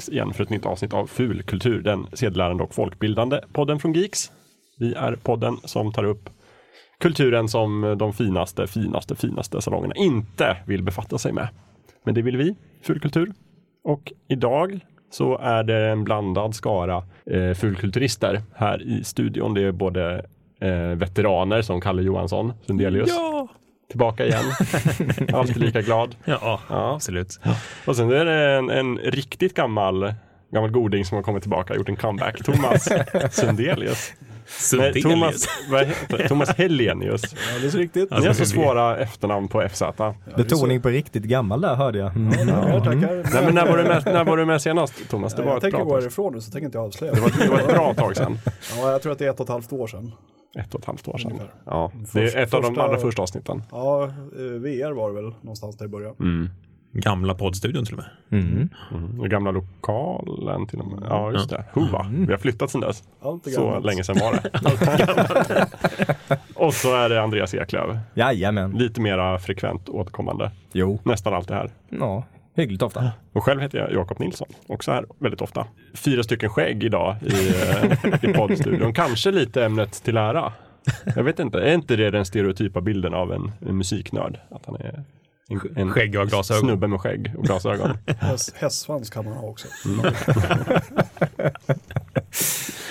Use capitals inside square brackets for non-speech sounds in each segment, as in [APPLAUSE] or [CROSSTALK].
dags igen för ett nytt avsnitt av Fulkultur, den sedelärande och folkbildande podden från Geeks. Vi är podden som tar upp kulturen som de finaste, finaste, finaste salongerna inte vill befatta sig med. Men det vill vi, Fulkultur. Och idag så är det en blandad skara eh, fulkulturister här i studion. Det är både eh, veteraner som Kalle Johansson Sundelius. Ja! Tillbaka igen. [LAUGHS] Alltid lika glad. Ja, Ja. absolut. Och sen är det en, en riktigt gammal, gammal goding som har kommit tillbaka och gjort en comeback. Thomas [LAUGHS] Sundelius. Nej, Sundelius. Thomas, vad heter det? Thomas Hellenius. Alldeles riktigt. Ni har så Alltså, svåra efternamn på FZ. Betoning på riktigt gammal där hörde jag. Mm. Tackar, tackar. Nej, men när var, du med, när var du med senast Thomas? Det var jag ett tänker gå härifrån nu så tänker inte jag avslöja. Det var, det var ett bra tag sedan. Ja, jag tror att det är ett och ett halvt år sedan. Ett och ett halvt år sedan. Ungefär. Ja, det är ett av de allra första avsnitten. Ja, eh, VR var det väl någonstans där i början. Mm. Gamla poddstudion till och med. Mm. Mm. Den gamla lokalen till och med. Ja, just det. Hova. Vi har flyttat sedan dess. Så länge sedan var det. [LAUGHS] och så är det Andreas Eklöf. Jajamän. Lite mera frekvent återkommande. Jo. Nästan alltid här. Ja, hyggligt ofta. Och själv heter jag Jakob Nilsson. Också här väldigt ofta. Fyra stycken skägg idag i, eh, i poddstudion. Kanske lite ämnet till ära. Jag vet inte. Är inte det den stereotypa bilden av en, en musiknörd? Att han är en, en Skägg och glasögon. snubbe med skägg och glasögon. [LAUGHS] Häst, hästsvans kan man ha också. [LAUGHS]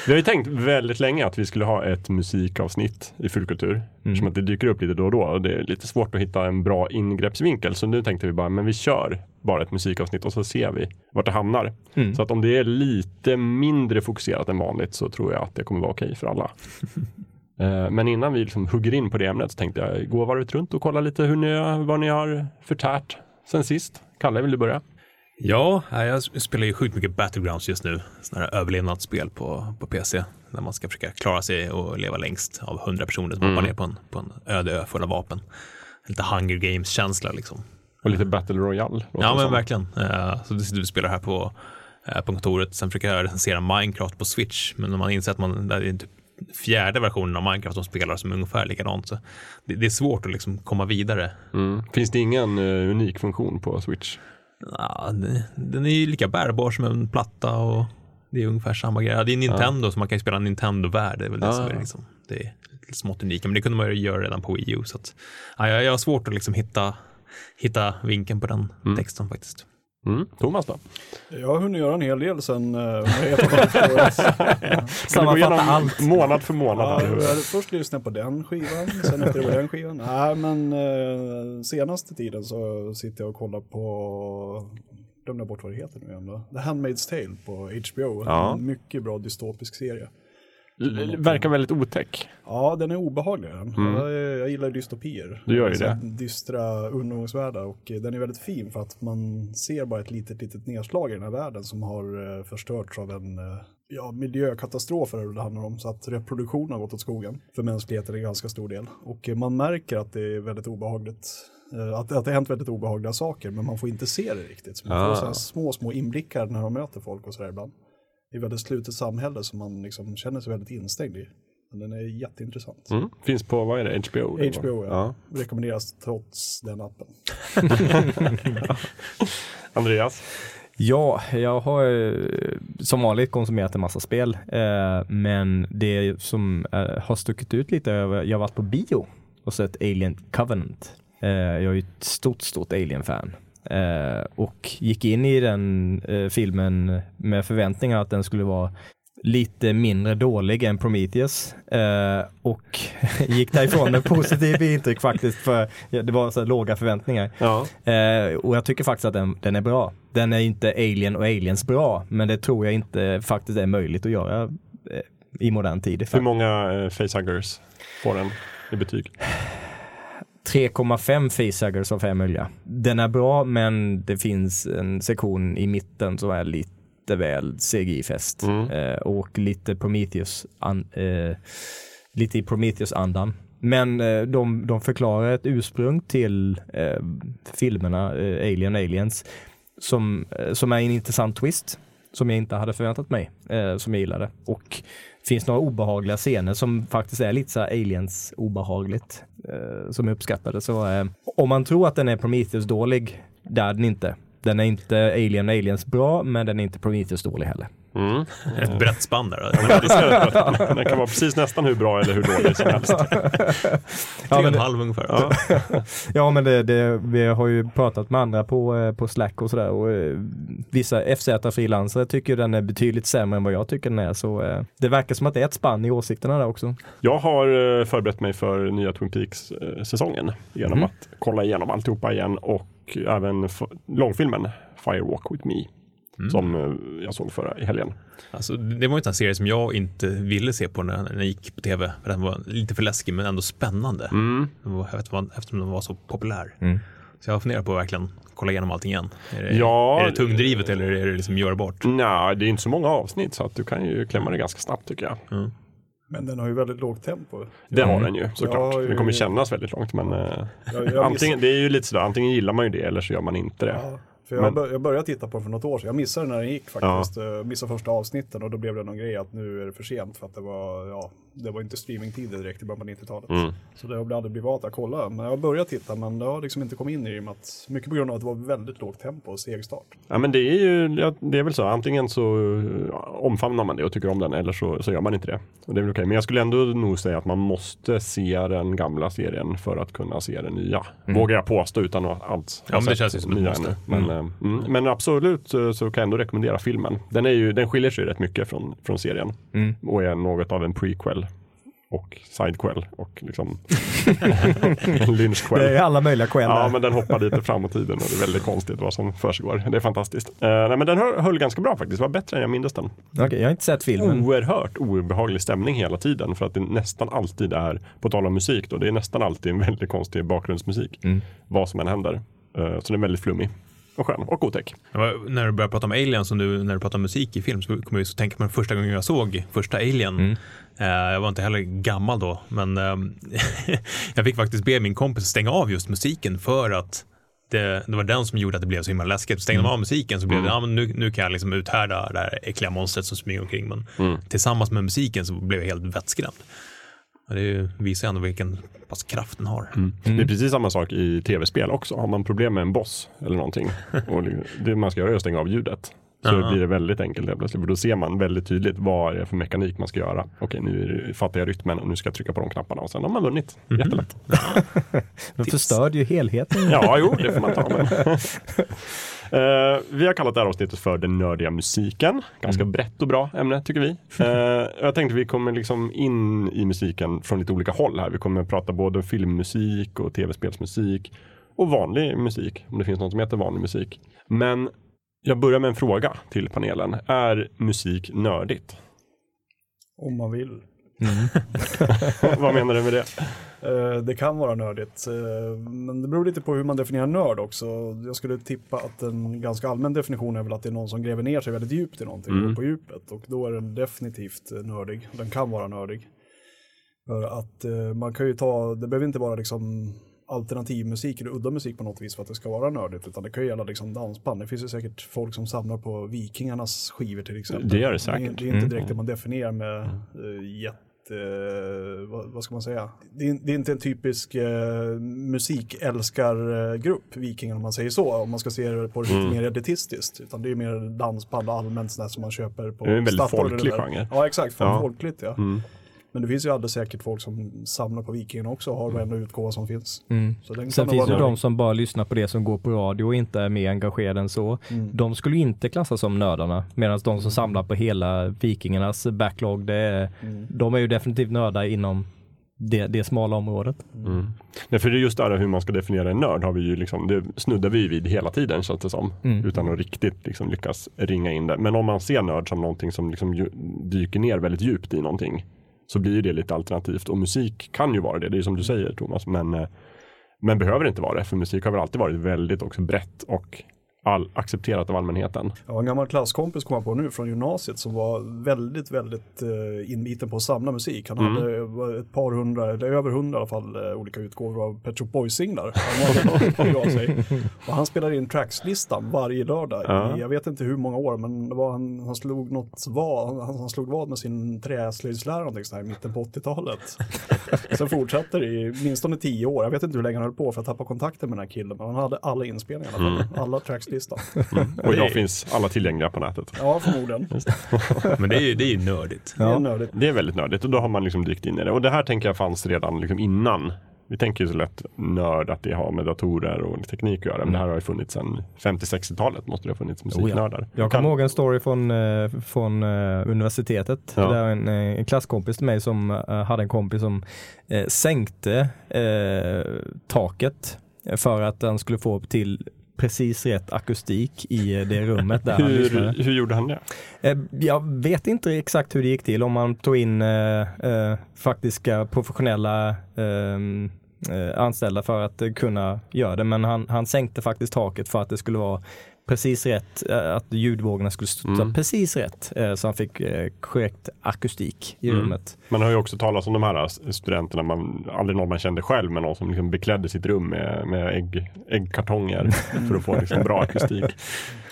Vi har ju tänkt väldigt länge att vi skulle ha ett musikavsnitt i Fullkultur. Eftersom att det dyker upp lite då och då och det är lite svårt att hitta en bra ingreppsvinkel. Så nu tänkte vi bara, men vi kör bara ett musikavsnitt och så ser vi vart det hamnar. Mm. Så att om det är lite mindre fokuserat än vanligt så tror jag att det kommer vara okej för alla. [LAUGHS] Eh, Men innan vi liksom hugger in på det ämnet så tänkte jag gå varvet runt och kolla lite hur ni, vad ni har förtärt sen sist. Kalle, vill du börja? Ja, jag spelar ju sjukt mycket Battlegrounds just nu. Sådana här överlevnadsspel på, på PC. Där man ska försöka klara sig och leva längst av hundra personer som hoppar ner på en, på en öde ö full av vapen. Lite Hunger Games-känsla liksom. Och lite Battle Royale. Ja, det men som. verkligen. Eh, Så du sitter och spelar här på, eh, på kontoret. Sen försöker jag recensera Minecraft på Switch. Men när man inser att man, det är typ fjärde versionen av Minecraft som spelar som är ungefär likadant. Så det, det är svårt att liksom komma vidare. Mm. Finns det ingen eh, unik funktion på Switch? Ja, det- den är ju lika bärbar som en platta och det är ungefär samma grej. Ja, det är Nintendo så man kan ju spela en Nintendo-värld. Det är väl det Ah. som är liksom, det är lite smått unika. Men det kunde man ju göra redan på Wii U. Så att, ja, jag, jag har svårt att liksom hitta, hitta vinkeln på den texten faktiskt. Mm. Thomas då? Jag har hunnit göra en hel del sen [LAUGHS] gå Sammanfatta allt. månad för månad? Ja, jag först lyssnat på den skivan, sen efter den skivan. Nej, men eh, senaste tiden så sitter jag och kollar på, glömde bort vad det heter nu igen då. The Handmaid's Tale på HBO. Ja. En mycket bra dystopisk serie. L- Verkar väldigt otäck. Ja, den är obehaglig den. Jag, jag gillar dystopier. Mm. Du gör ju Så det. Dystra undergångsvärldar och eh, den är väldigt fin för att man ser bara ett litet, litet nedslag i den här världen som har eh, förstörts av en eh, ja, miljökatastrof är det det handlar om. Så att reproduktionen har gått åt skogen för mänskligheten är en ganska stor del. Och man märker att det är väldigt obehagligt. eh, Att, att det har hänt väldigt obehagliga saker men man får inte se det riktigt. Så man Ah. får så små, små inblickar när de möter folk och sådär ibland. Det är ett väldigt slutet samhälle som man liksom känner sig väldigt instängd i. Men den är jätteintressant. Mm. Finns på, vad är det, HBO? HBO, ja. Rekommenderas trots den appen. [LAUGHS] Andreas? Ja, jag har eh, som vanligt konsumerat en massa spel. Eh, men det som eh, har stuckit ut lite jag har varit på bio och sett Alien Covenant. Jag är ju ett stort, stort Alien-fan. Eh, och gick in i den eh, filmen med förväntningar att den skulle vara lite mindre dålig än Prometheus eh, och [LAUGHS] gick därifrån med positivt intryck faktiskt för det var så här låga förväntningar. Ja. Eh, och jag tycker faktiskt att den, den är bra. Den är inte Alien och Aliens bra, men det tror jag inte faktiskt är möjligt att göra eh, i modern tid. Hur många eh, facehuggers får den i betyg? [SIGHS] 3,5 facehuggers av 5 möjliga. Den är bra, men det finns en sektion i mitten som är lite väl CGI-fäst Mm. eh, och lite Prometheus, an, eh, lite i Prometheus-andan. Men eh, de, de förklarar ett ursprung till eh, filmerna eh, Alien Aliens som, eh, som är en intressant twist som jag inte hade förväntat mig, som jag gillade. Och finns några obehagliga scener som faktiskt är lite så aliens obehagligt, eh, Eh, som är uppskattade. Så eh, om man tror att den är Prometheus dålig, det är den inte. Den är inte Alien Aliens bra, men den är inte Prometheus dålig heller. Mm. [LAUGHS] Ett brett spann där. Den [LAUGHS] kan vara precis nästan hur bra eller hur dålig som helst. [LAUGHS] Tre Ja, och men en det- halv ungefär. Ja. Ja men det, det, vi har ju pratat med andra på, eh, på Slack och sådär och eh, vissa FZ-frilansare tycker den är betydligt sämre än vad jag tycker den är så eh, det verkar som att det är ett spann i åsikterna där också. Jag har förberett mig för nya Twin Peaks-säsongen genom Mhm. att kolla igenom alltihopa igen och även långfilmen Firewalk with me Mm. som eh, jag såg förra i helgen. Alltså, det var ju en serie som jag inte ville se på när, den gick på tv. För den var lite för läskig men ändå spännande. Mm. Var, eftersom den var så populär. Mm. Så jag funderar på att verkligen kolla igenom allting igen. Är det, Ja, är det tungdrivet eller är det liksom görbart? Nej, det är inte så många avsnitt så att du kan ju klämma det ganska snabbt tycker jag. Mm. Men den har ju väldigt lågt tempo. Det har den ju såklart. Ja, Det kommer kännas väldigt långt men eh, jag antingen, det är ju lite sådär, antingen gillar man ju det eller så gör man inte det. Ja, för jag, Men- jag började titta på den för något år sedan. Jag missade den när den gick faktiskt. Jag missade första avsnitten och då blev det någon grej att nu är det för sent för att det var, ja, det var inte streamingtider direkt i början på 90-talet. Mm. Så det har aldrig blivit av att kolla. Men jag har börjat titta men det har liksom inte kommit in i det. med att- Mycket på grund av att det var väldigt lågt tempo och seg start. Ja men det är ju, ja, det är väl så, antingen så ja, omfamnar man det och tycker om den eller så, så gör man inte det. Och det är väl okej. Men jag skulle ändå nog säga att man måste se den gamla serien för att kunna se den nya. Vågar jag påstå utan att alls Ja, men det känns som nya måste. ännu. Men, eh, mm, men absolut så, så kan jag ändå rekommendera filmen. Den, är ju, den skiljer sig rätt mycket från, från serien Mm. och är något av en prequel och sidequel och liksom [LAUGHS] en lynchquel. Det är alla möjliga skäl Ja, men den hoppar lite fram i tiden och det är väldigt konstigt vad som försiggår. Det är fantastiskt. Uh, nej, men den höll, höll ganska bra faktiskt. Det var bättre än jag mindes den. Okej, jag har inte sett filmen. Oerhört obehaglig stämning hela tiden för att det nästan alltid är, på tal om musik då, det är nästan alltid en väldigt konstig bakgrundsmusik. Mm. Vad som än händer. Eh, så den är väldigt flummig. Och skön och otäck. När du började prata om aliens och nu när du pratar om musik i film så kommer jag tänka på den första gången jag såg första Alien. Mm. Eh, jag var inte heller gammal då, men ehm, [LAUGHS] jag fick faktiskt be min kompis stänga av just musiken för att det, det var den som gjorde att det blev så himla läskigt. Stängde man av musiken så blev det, ja men nu, nu kan jag liksom uthärda det här äckliga monstret som smyger omkring. Men tillsammans med musiken så blev jag helt vettskrämd. Och det visar ändå vilken pass kraft den har. Det är precis samma sak i tv-spel också. Har man problem med en boss eller någonting [LAUGHS] och det- man ska göra är att stänga av ljudet. Så Ja. blir det väldigt enkelt helt plötsligt. För då ser man väldigt tydligt vad det är för mekanik man ska göra. Okej, nu fattar jag rytmen och nu ska jag trycka på de knapparna och sen har man vunnit. Jättelätt. [LAUGHS] Den förstörde ju helheten. Ja, jo, det får man ta. Men. [LAUGHS] Eh, vi har kallat det här avsnittet för den nördiga musiken. Ganska brett och bra ämne tycker vi. [LAUGHS] Eh, jag tänkte vi kommer liksom in i musiken från lite olika håll här. Vi kommer prata både filmmusik och tv-spelsmusik och vanlig musik. Om det finns något som heter vanlig musik. Men jag börjar med en fråga till panelen. Är musik nördigt? Om man vill. [LAUGHS] Vad menar du med det? Eh, Det kan vara nördigt, eh, men det beror lite på hur man definierar nörd också. Jag skulle tippa att en ganska allmän definition är väl att det är någon som gräver ner sig väldigt djupt i någonting, Mm. på djupet. Och då är den definitivt eh, nördig. Den kan vara nördig. För att eh, man kan ju ta, det behöver inte vara liksom alternativmusik eller udda musik på något vis för att det ska vara nördigt, utan det kan ju gälla liksom dansband. Det finns ju säkert folk som samlar på Vikingarnas skivor till exempel. Det gör det Det är, säkert. det är inte Mm. direkt det man definierar med uh, jätte... vad, vad ska man säga? Det är, det är inte en typisk uh, musikälskargrupp, Vikingarna om man säger så, om man ska se det på det lite Mm. mer elitistiskt. Utan det är mer dansband och allmänt sådär som man köper på Det är en väldigt folklig genre. Ja, exakt. Ja. Folkligt, ja. Mm. Men det finns ju alldeles säkert folk som samlar på Vikingarna också och har varenda utgåva som finns. Mm. Så den Sen finns det de som bara lyssnar på det som går på radio och inte är mer engagerade än så. Mm. De skulle inte klassas som nördarna. Medan de som samlar på hela vikingarnas backlog, det är, Mm. de är ju definitivt nördar inom det, det smala området. Mm. Nej, för det är just där hur man ska definiera en nörd har vi ju liksom, det snuddar vi vid hela tiden känns det som. Mm. Utan att riktigt liksom lyckas ringa in det. Men om man ser nörd som någonting som liksom dyker ner väldigt djupt i någonting. Så blir det lite alternativt. Och musik kan ju vara det, det är som du säger Thomas. Men, eh, men behöver inte vara det. För musik har väl alltid varit väldigt också brett och all, accepterat av allmänheten. Har en gammal klasskompis kom jag på nu från gymnasiet som var väldigt, väldigt uh, inbiten på att samla musik. Han Mm. hade eh, ett par hundra, eller över hundra i alla fall, eh, olika utgåvor av Pet Shop Boys-singlar. Han [LAUGHS] hade av sig. Och han spelade in trackslistan varje lördag Ja. i, jag vet inte hur många år, men det var han, han slog något vad, han, han slog vad med sin träslöjdslärare någonting i mitten på 80-talet. [LAUGHS] Sen fortsatte det i minstone tio år, jag vet inte hur länge han höll på för att tappa kontakten med den här killen, men han hade alla inspelningar i alla fall, trackslistor. önskelistan. Och idag finns alla tillgängliga på nätet. Ja, förmodligen. [LAUGHS] Men det är ju det är nördigt. Det är nördigt. Det är väldigt nördigt och då har man liksom dykt in i det. Och det här tänker jag fanns redan liksom innan. Vi tänker ju så lätt nörd att det har med datorer och teknik att göra. Men det här har ju funnits sedan 50-60-talet måste det ha funnits musiknördar. Jag kommer ihåg en story från, eh, från eh, universitetet. Ja. Där en, eh, en klasskompis till mig som eh, hade en kompis som eh, sänkte eh, taket för att den skulle få till precis rätt akustik i eh, det rummet där hur, hur gjorde han det? Eh, Jag vet inte exakt hur det gick till, om man tog in eh, eh, faktiska professionella ehm, eh, anställda för att kunna göra det. Men han, han sänkte faktiskt taket för att det skulle vara precis rätt, eh, att ljudvågorna skulle studsa Mm. precis rätt. eh, Så han fick eh, korrekt akustik i Mm. rummet. Man har ju också talat om de här studenterna, man, aldrig någon man kände själv, men någon som liksom beklädde sitt rum med, med ägg, äggkartonger [LAUGHS] för att få liksom bra akustik.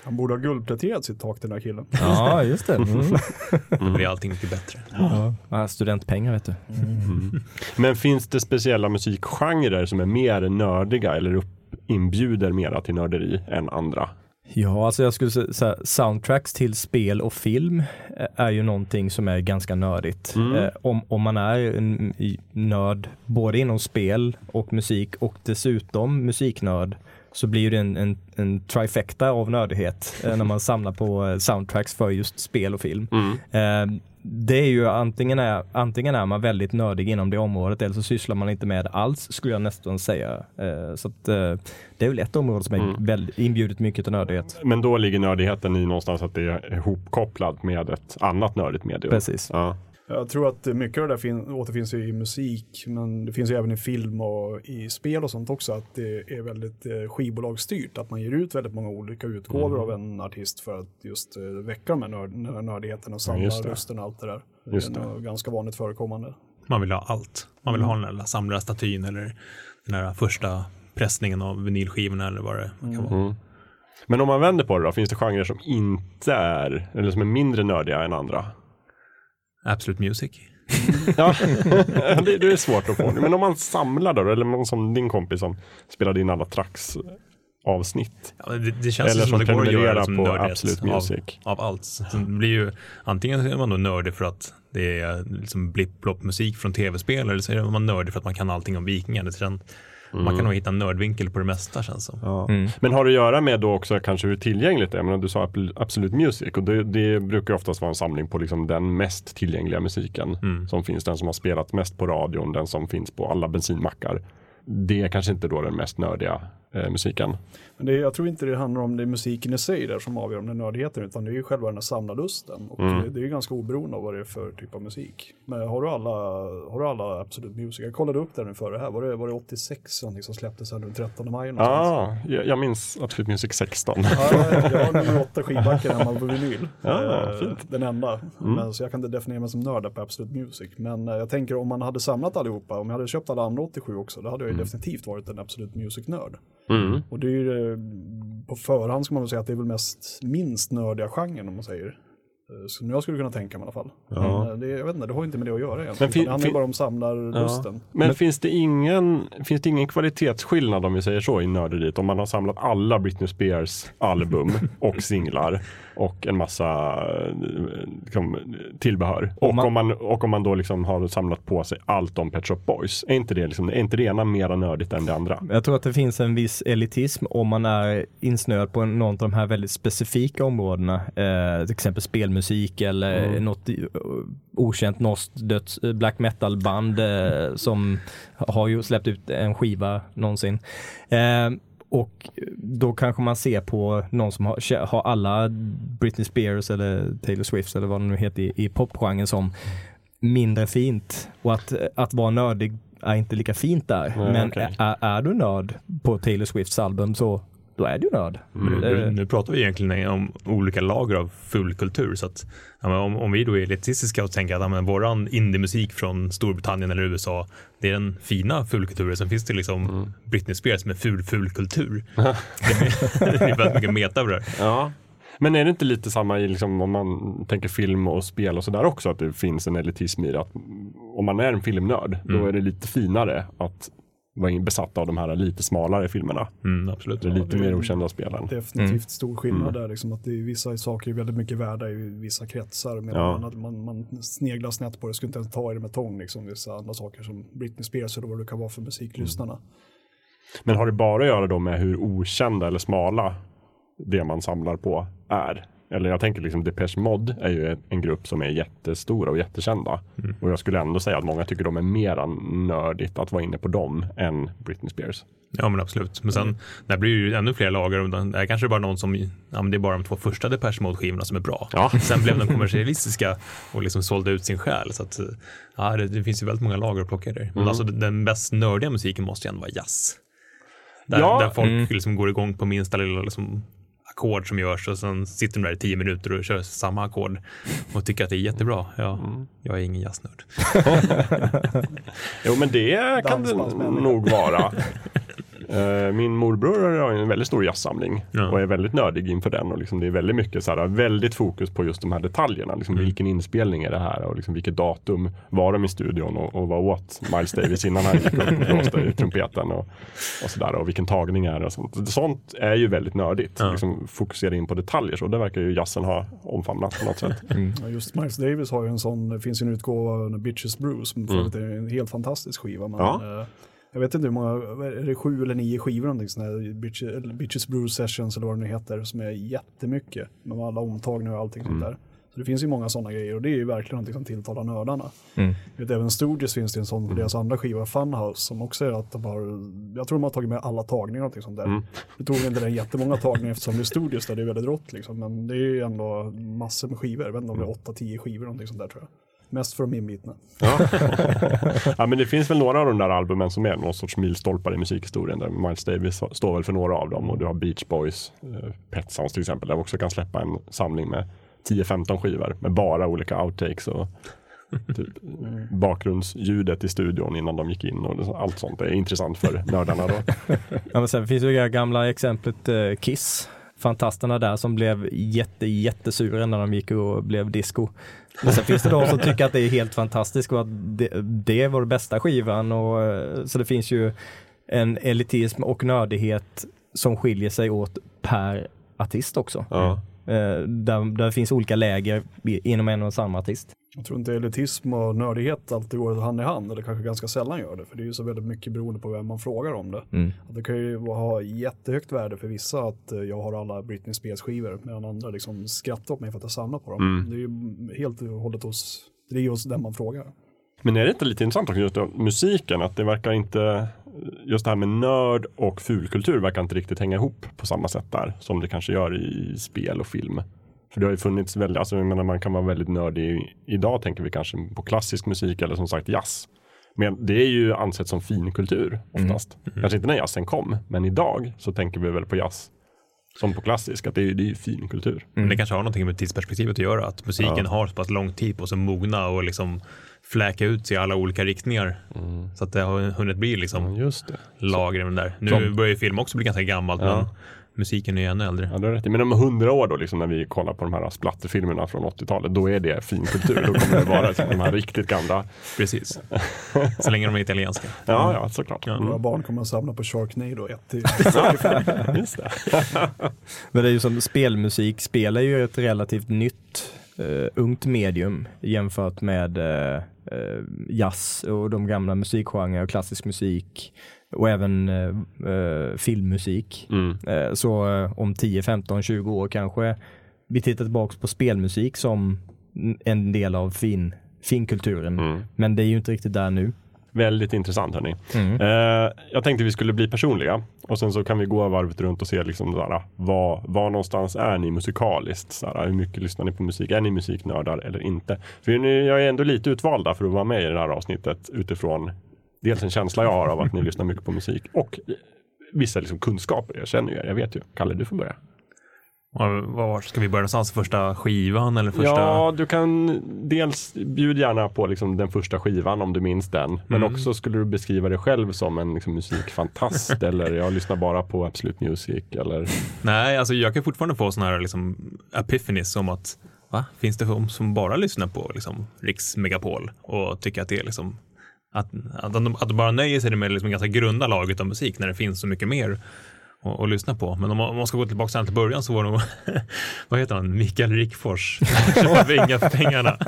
Han borde ha guldpläterat sitt tak den här killen. Ja, just det. Mm. [LAUGHS] Då blir allting mycket bättre. Ja, studentpengar vet du. Men finns det speciella musikgenrer som är mer nördiga eller upp, inbjuder mera till nörderi än andra? Ja, alltså jag skulle säga soundtracks till spel och film är ju någonting som är ganska nördigt. Mm. Om, om man är en nörd både inom spel och musik och dessutom musiknörd så blir det en, en, en trifecta av nördighet när man samlar på soundtracks för just spel och film. Mm. Det är ju antingen är, antingen är man väldigt nördig inom det området eller så sysslar man inte med det alls skulle jag nästan säga. Eh, så att, eh, det är väl ett område som är Mm. väldigt, inbjudet mycket till nördighet. Men då ligger nördigheten i någonstans att det är ihopkopplat med ett annat nördigt medium. Precis. Ja. Jag tror att mycket av det där fin- återfinns i musik, men det finns ju även i film och i spel och sånt också, att det är väldigt eh, skivbolagsstyrt, att man ger ut väldigt många olika utgåvor av en artist för att just eh, väcka de här nörd- den här nördigheten och samla det. rösten och allt det där. Just det är det. ganska vanligt förekommande. Man vill ha allt. Man vill ha den där samlarstatyn eller den här första pressningen av vinylskivorna eller vad det kan vara. Mm. Men om man vänder på det då, finns det genrer som inte är, eller som är mindre nördiga än andra? Absolute Music. [LAUGHS] Ja, det, det är svårt att få. Men om man samlar då, eller någon som din kompis som spelade in alla tracks avsnitt. Ja, det, det känns Eller som som det går att göra som på nördighet Absolute av, Music. av allt. Så det blir ju, antingen är man då nördig för att det är liksom blipp musik från tv-spel eller så är man nördig för att man kan allting om vikingar. Det känns- Man kan nog hitta en nördvinkel på det mesta känns som. Ja. Mm. Men har det att göra med då också kanske hur tillgängligt det är? Men du sa Absolute Music och det, det brukar oftast vara en samling på liksom den mest tillgängliga musiken Mm. som finns. Den som har spelat mest på radion, den som finns på alla bensinmackar. Det är kanske inte då den mest nördiga eh, musiken. Men det, jag tror inte det handlar om det musiken i sig där som avgör om det är nördigheten, utan det är ju själva den här samlarlusten. Och Mm. det, det är ju ganska oberoende av vad det är för typ av musik. Men har du alla, har du alla Absolute Music? Jag kollade upp det nu före här, var det, var det 86 någonting som släpptes här den 13 maj? Ah, jag, jag minns Absolute Music 16. Ja, jag har nummer åtta skivbacken hemma på vinyl. Ja, Eh, fint. Den enda. Men, så jag kan inte definiera mig som nörd på Absolute Music. Men eh, jag tänker om man hade samlat allihopa, om jag hade köpt alla andra 87 också, då hade jag ju definitivt varit en Absolute Music-nörd. Mm. Och det är ju, eh, på förhand ska man väl säga att det är väl mest minst nördiga genren om man säger. Eh, Som jag skulle kunna tänka mig i alla fall. Ja. Men eh, det, jag vet inte, det har inte med det att göra egentligen. Men det handlar bara om samlarlusten. Men, finns, det ingen, finns det ingen kvalitetsskillnad om vi säger så i nörderiet? Om man har samlat alla Britney Spears album [LAUGHS] och singlar och en massa eh, liksom, tillbehör. Och, man- om man, och om man då liksom har samlat på sig allt om Pet Shop Boys. Är inte det, liksom, är inte det ena mera nördigt än det andra? Jag tror att det finns en viss elitism om man är insnöad på någon av de här väldigt specifika områdena. Eh, till exempel spelmusik eller Mm. något i- okänt norskt döds, black metal band eh, som har ju släppt ut en skiva någonsin. Eh, och då kanske man ser på någon som har, har alla Britney Spears eller Taylor Swift eller vad det nu heter i, i popgenren som mindre fint. Och att, att vara nördig är inte lika fint där. Nej, Men okej. är, är du nörd på Taylor Swifts album så då är du nörd. Eh, nu, nu pratar vi egentligen om olika lager av fulkultur. Så att, ja, men om, om vi då är elitistiska och tänker att ja, men våran indiemusik från Storbritannien eller USA, det är den fina fulkulturen. Sen finns det liksom Britney Spears med ful fulkultur. det, är, [LAUGHS] [LAUGHS] det är väldigt mycket meta över det. Ja. Men är det inte lite samma i liksom, om man tänker film och spel och sådär också? Att det finns en elitism i det. Att om man är en filmnörd, då Mm. är det lite finare att var besatta av de här lite smalare filmerna. Mm, absolut. Det är lite det är- mer okända spelen. Definitivt stor skillnad där, liksom, att det är vissa saker är väldigt mycket värda i vissa kretsar, medan Ja. man, man, man sneglar snett på det, skulle inte ens ta i det med tång, liksom, vissa andra saker som Britney Spears eller vad det kan vara för musiklyssnarna. Men har det bara att göra då med hur okända eller smala det man samlar på är? Eller jag tänker liksom Depeche Mode är ju en grupp som är jättestora och jättekända. Och jag skulle ändå säga att många tycker de är mera nördigt att vara inne på dem än Britney Spears. Ja men absolut. Men sen, där blir det ju ännu fler lager. och den- Där kanske det bara någon som, ja men det är bara de två första Depeche Mode-skivorna som är bra. Ja. Sen blev de kommersialistiska och liksom sålde ut sin själ. Så att, ja, det, det finns ju väldigt många lager att plocka där. Men alltså den bäst nördiga musiken måste ju ändå vara jazz. Där, Ja. där folk Mm. liksom går igång på minsta lilla liksom, ackord som görs och sen sitter de där i tio minuter och kör samma ackord och tycker att det är jättebra. Ja, jag är ingen jazznörd. [LAUGHS] Jo men det kan det nog vara. Eh, Min morbror har en väldigt stor jazzsamling Ja. och är väldigt nördig inför den. Och liksom det är väldigt mycket så här, väldigt fokus på just de här detaljerna. Liksom Vilken inspelning är det här och liksom vilket datum var de i studion och, och vad åt Miles Davis innan han gick upp och [LAUGHS] blåste i trumpeten och, och sådär. Och vilken tagning är det och sånt. Sånt är ju väldigt nördigt. Ja. Liksom fokusera in på detaljer så det verkar ju jazzen ha omfamnat på något sätt. [LAUGHS] Ja, just Miles Davis har ju en sån, det finns ju en utgåva av Bitches Brews, som övrigt är en helt fantastisk skiva. Men, Ja. Jag vet inte hur många, är det sju eller nio skivor någonting sån här Bitches, Bitches Brews Sessions eller vad det nu heter, som är jättemycket. Med alla omtagningar och allting sånt där. Så det finns ju många sådana grejer och det är ju verkligen någonting som tilltalar nördarna. Mm. Vet, även Stooges finns det en sån på deras andra skiva, Funhouse, som också är att de har, jag tror de har tagit med alla tagningar och någonting sånt där. Det tog inte den jättemånga tagningar eftersom det är Stooges där det är väldigt rått liksom, men det är ju ändå massor med skivor, jag vet inte om det är 8-10 skivor någonting sånt där tror jag. Mest för de inbitna. [LAUGHS] Ja men det finns väl några av de där albumen som är någon sorts milstolpar i musikhistorien. Där Miles Davis står väl för några av dem och du har Beach Boys, eh, Pet Sounds till exempel. Där vi också kan släppa en samling med 10-15 skivor med bara olika outtakes och [LAUGHS] typ, bakgrundsljudet i studion innan de gick in och allt sånt. Det är intressant för nördarna då. [LAUGHS] Ja, men sen finns ju det gamla exemplet eh, Kiss. Fantasterna där som blev jätte, jättesura när de gick och blev disco. Men sen finns det de som tycker att det är helt fantastiskt och att det, det är vår bästa skivan. Och, eh, så det finns ju en elitism och nördighet som skiljer sig åt per artist också. Ja. Eh, där, där finns olika läger inom en och samma artist. Jag tror inte elitism och nördighet alltid går hand i hand, eller kanske ganska sällan gör det, för det är ju så väldigt mycket beroende på vem man frågar om det. Mm. Att det kan ju ha jättehögt värde för vissa att eh, jag har alla Britney Spears skivor, medan andra liksom skrattar åt mig för att jag samlar på dem. Det är ju helt och hållet hos, det är hos den man frågar. Men är det inte lite intressant också just då, musiken? Att det verkar inte, just det här med nörd och fulkultur verkar inte riktigt hänga ihop på samma sätt där. Som det kanske gör i spel och film. För det har ju funnits väldigt, alltså jag menar man kan vara väldigt nördig idag tänker vi kanske på klassisk musik eller som sagt jazz. Men det är ju ansett som finkultur oftast. Kanske inte när jazzen kom, men idag så tänker vi väl på jazz som på klassisk, att det är, det är ju finkultur. Men det kanske har någonting med tidsperspektivet att göra, att musiken har så pass lång tid på sig att mogna och liksom fläka ut sig i alla olika riktningar. Så att det har hunnit bli liksom Just det. lager i den där. Nu Som- börjar ju film också bli ganska gammalt, Ja. men musiken är ju ännu äldre. Ja, du har rätt. i. Men om hundra år då, liksom, när vi kollar på de här splatterfilmerna från 80-talet, då är det finkultur. Då kommer det vara [LAUGHS] liksom, de här riktigt gamla. Precis. [LAUGHS] Så länge de är italienska. Ja, ja, såklart. Ja. Våra Mm. barn kommer att samla på Sharknado 1 till [LAUGHS] Just det. Men det är ju som spelmusik, spel är ju ett relativt nytt eh, ungt medium jämfört med eh, eh, jazz och de gamla musikgenrer och klassisk musik och även eh, eh, filmmusik. Mm. Eh, så eh, om 10, 15, 20 år kanske vi tittar tillbaka på spelmusik som en del av fin, finkulturen. Mm. Men det är ju inte riktigt där nu. Väldigt intressant hörni. Mm. Eh, jag tänkte vi skulle bli personliga och sen så kan vi gå varvet runt och se liksom sådär, var, var någonstans är ni musikaliskt? Sådär, hur mycket lyssnar ni på musik? Är ni musiknördar eller inte? För ni, jag är ändå lite utvalda för att vara med i det här avsnittet utifrån dels en känsla jag har av att ni lyssnar mycket på musik och vissa liksom kunskaper. Jag känner ju er, jag vet ju. Kalle, du får börja. Var, ska vi börja någonstans? Första skivan eller första? Ja, du kan dels bjud gärna på liksom den första skivan om du minns den. Men Mm. också skulle du beskriva dig själv som en liksom, musikfantast [LAUGHS] eller jag lyssnar bara på Absolute Music eller Nej, alltså jag kan fortfarande få sådana här liksom epiphanies om att va? Finns det de som bara lyssnar på liksom Riks Megapol och tycker att det är liksom att, att, de, att de bara nöjer sig med liksom ganska grunda laget av musik när det finns så mycket mer att, att lyssna på. Men om man, om man ska gå tillbaka till början så var det nog, [LAUGHS] vad heter han, Mikael Rickfors, [LAUGHS] vinga för pengarna. [LAUGHS]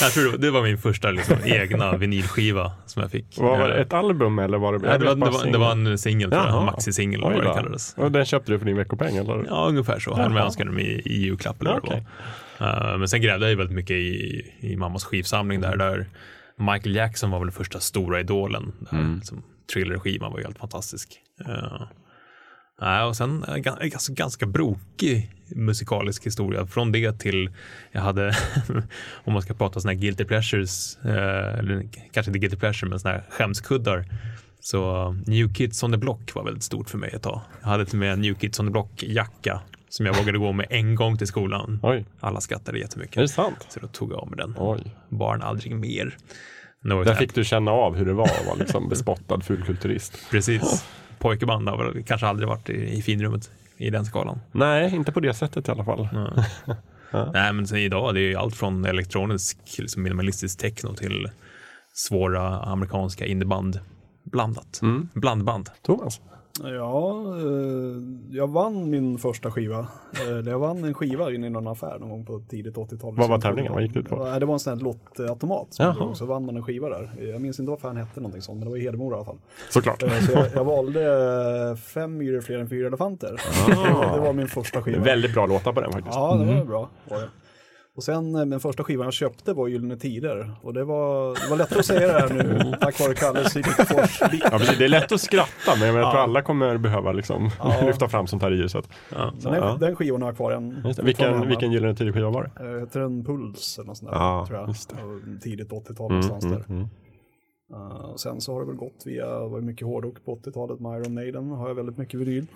jag tror det var, det var min första liksom, egna vinylskiva som jag fick. Var det, ett album eller var det? Nej, det, var, det, var, det var en singel, maxisingel eller vad det då. kallades. Och den köpte du för din veckopeng eller? Ja, ungefär så. Jag önskade dem i, i julklapp eller vad var. Uh, men sen grävde jag väldigt mycket i, i mammas skivsamling där, där Michael Jackson var väl den första stora idolen. Mm. liksom, Thriller-skivan var ju helt fantastisk. Uh, nej, och sen alltså, ganska brokig musikalisk historia. Från det till, jag hade, [LAUGHS] om man ska prata sådana här guilty pleasures, eh, eller kanske inte guilty pleasure, men sådana här skämskuddar. Så New Kids on the Block var väldigt stort för mig ett tag. Jag hade till och med en New Kids on the Block-jacka som jag vågade gå med en gång till skolan. Oj, Alla skrattade jättemycket. är det sant? Så då tog jag av mig den. Oj. Barn aldrig mer. Där här- fick du känna av hur det var att vara liksom bespottad fulkulturist. [LAUGHS] Precis. Pojkeband har väl kanske aldrig varit i, i finrummet i den skalan. Nej, inte på det sättet i alla fall. Nej, [LAUGHS] men sen idag det är allt från elektronisk liksom minimalistisk techno till svåra amerikanska indieband blandat. Mm. Blandband. Thomas? Ja, eh, jag vann min första skiva. Eh, Jag vann en skiva in i någon affär någon gång på tidigt 80-tal. Vad var tävlingen? Vad gick det ut på? Ja, Det var en sån här lottautomat. Så vann man en skiva där. Jag minns inte vad fan hette någonting sånt, men det var i Hedemora i alla fall. Såklart. Eh, Så jag, jag valde eh, fem myror fler än fyra elefanter. Det var min första skiva. Väldigt bra låtar på den faktiskt. Ja, det var bra. Var det. Och sen eh, den första skivan jag köpte var Gyllene Tider. Och det var, det var lättare att säga det här nu [LAUGHS] tack vare Kalles Fors. Ja, precis. Det är lätt att skratta, men jag tror Ja. alla kommer behöva liksom Ja. [LAUGHS] lyfta fram sånt här i ljuset. Ja. Så den, Ja. den skivan har jag kvar än. Vilken, vilken Gyllene Tider-skiva var det? Eh, Heter den Puls eller något sånt där, Ja, tror jag. Tidigt 80-tal Mm, någonstans mm, där. mm. Uh, sen så har det väl gått via, var mycket hårdrock på 80-talet, med Iron Maiden har jag väldigt mycket vinyl.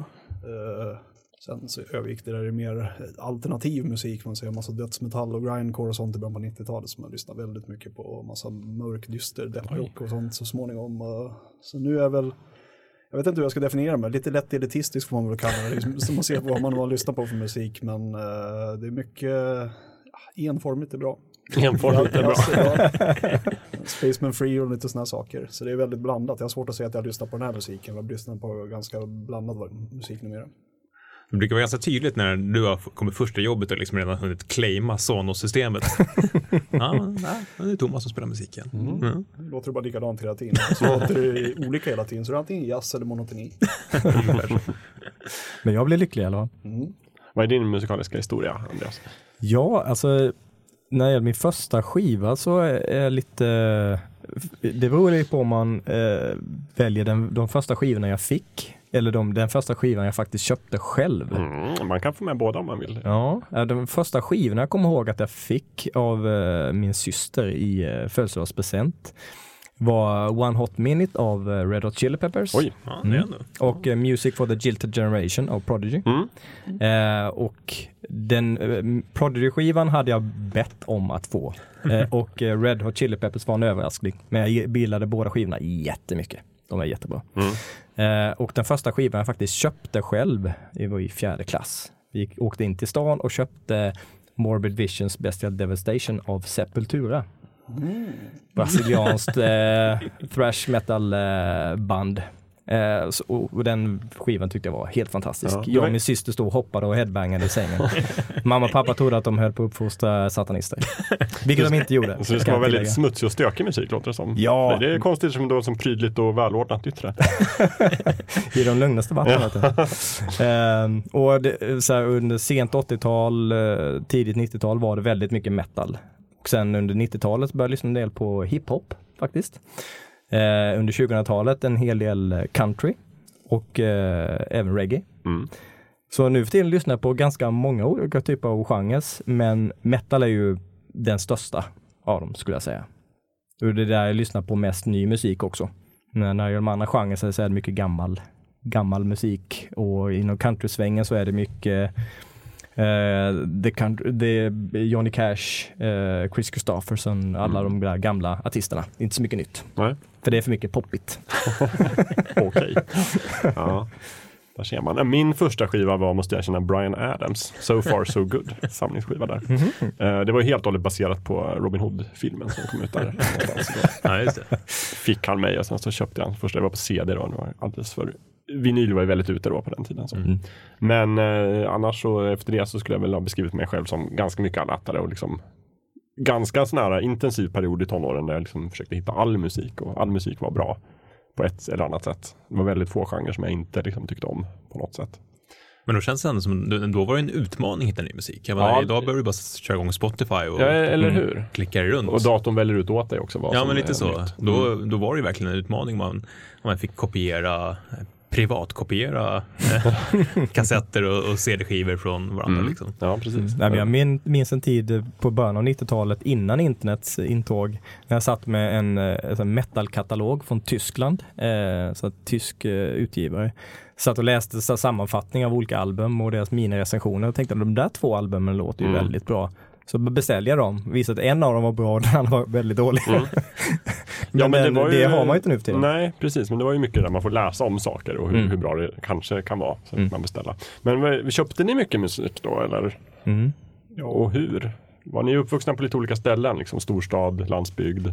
Uh, sen så övergick det där i mer alternativ musik, man säger massa dödsmetall och grindcore och sånt i början på 90-talet som jag lyssnade väldigt mycket på, massa mörk, dyster deathrock och sånt så småningom. Så nu är väl, jag vet inte hur jag ska definiera mig, lite lätt elitistisk får man väl kalla det, liksom, som man ser på vad man har lyssnat på för musik, men uh, det är mycket, enformigt är bra. Enformigt är bra. Spaceman Free och lite sådana saker. Så det är väldigt blandat. Jag har svårt att säga att jag lyssnar på den här musiken. Jag lyssnar på ganska blandad musik numera. Det brukar vara ganska tydligt när du har kommit först till jobbet och liksom redan hunnit claima Sonos-systemet. [LAUGHS] ja, det är Thomas som spelar musiken. Mm. Det låter bara likadant hela tiden. Så låter det olika hela tiden. Så det är antingen jazz eller monotoni. [LAUGHS] Men jag blir lycklig i alla fall. Vad är din musikaliska historia, Andreas? Ja, alltså när det gäller min första skiva så är jag lite, det beror ju på om man eh, väljer den, de första skivorna jag fick eller de, den första skivan jag faktiskt köpte själv. Mm, man kan få med båda om man vill. Ja, de första skivorna jag kommer ihåg att jag fick av eh, min syster i eh, födelsedagspresent var One Hot Minute av eh, Red Hot Chili Peppers Oj. Ja, ändå. och eh, Music for the Jilted Generation av Prodigy. Mm. Eh, och den eh, Prodigy-skivan hade jag bett om att få. [LAUGHS] Och Red Hot Chili Peppers var en överraskning. Men jag gillade båda skivorna jättemycket. De är jättebra. Eh, och den första skivan jag faktiskt köpte själv, det var i fjärde klass. Vi gick, åkte in till stan och köpte Morbid Visions Bestial Devastation av Sepultura. Brasilianskt eh, thrash metal eh, band. Eh, så, och, den skivan tyckte jag var helt fantastisk. Ja. Jag och min syster stod och hoppade och headbangade i sängen. [LAUGHS] Mamma och pappa trodde att de höll på att uppfostra satanister. [LAUGHS] Vilket de inte gjorde. Så det ska vara väldigt tillägga. smutsig och stökig musik låter det som. Ja. Det är konstigt som då som prydligt och välordnat yttre. [LAUGHS] I de lugnaste vattnen. du. Ehm, och det, så här, under sent 80-tal, eh, tidigt 90-tal var det väldigt mycket metal. Och sen under 90-talet började jag lyssna en del på hiphop faktiskt. Eh, under 2000-talet en hel del eh, country och eh, även reggae. Mm. Så nu för tiden lyssnar jag på ganska många olika typer av genrer, men metal är ju den största av dem skulle jag säga. Och det är där jag lyssnar på mest ny musik också. Men när det gäller de andra genrerna så är det mycket gammal, gammal musik och inom countrysvängen så är det mycket eh, the country, the Johnny Cash, eh, Chris Christopherson, alla de där gamla artisterna. Inte så mycket nytt. Nej. För det är för mycket poppigt. [LAUGHS] Okej. Ja. Där ser man. Min första skiva var, måste jag känna, Brian Adams. So far so good. [LAUGHS] Samlingsskiva där. Eh, Det var helt och hållet baserat på Robin Hood-filmen som kom ut där. [LAUGHS] Ja, det. Fick han mig och sen så köpte jag den första. Det var på CD då. Det var alldeles för Vinyl var ju väldigt ute då på den tiden. Så. Men eh, annars så efter det så skulle jag väl ha beskrivit mig själv som ganska mycket allattare och liksom ganska sån här intensiv period i tonåren där jag liksom försökte hitta all musik och all musik var bra på ett eller annat sätt. Det var väldigt få genrer som jag inte liksom tyckte om på något sätt. Men då känns det ändå som, då var det en utmaning att hitta ny musik. Jag menar, Ja, idag behöver du bara köra igång Spotify och Ja, eller hur? klicka runt. Och datorn väljer ut åt dig också vad Ja, men lite så. nytt. Då, Mm. då var det ju verkligen en utmaning. Man, man fick kopiera, privatkopiera eh, [LAUGHS] kassetter och, och CD-skivor från varandra. Mm. Liksom. Ja, precis. Nej, men jag min, minns en tid på början av 90-talet innan internets intåg när jag satt med en eh, sån metalkatalog från Tyskland, eh, så att tysk eh, utgivare. Satt och läste så, sammanfattningar av olika album och deras minirecensioner och tänkte att de där två albumen låter ju Mm. väldigt bra. Så beställde jag dem, visade att en av dem var bra och [LAUGHS] den andra var väldigt dålig. Mm. [LAUGHS] men men det, det var det ju- har man ju inte nu för tiden. Nej, precis. Men det var ju mycket där man får läsa om saker och hur, Mm. hur bra det kanske kan vara. Så Mm. man beställa. Men vad- köpte ni mycket musik då eller? Mm. Och hur? Var ni uppvuxna på lite olika ställen? Liksom storstad, landsbygd?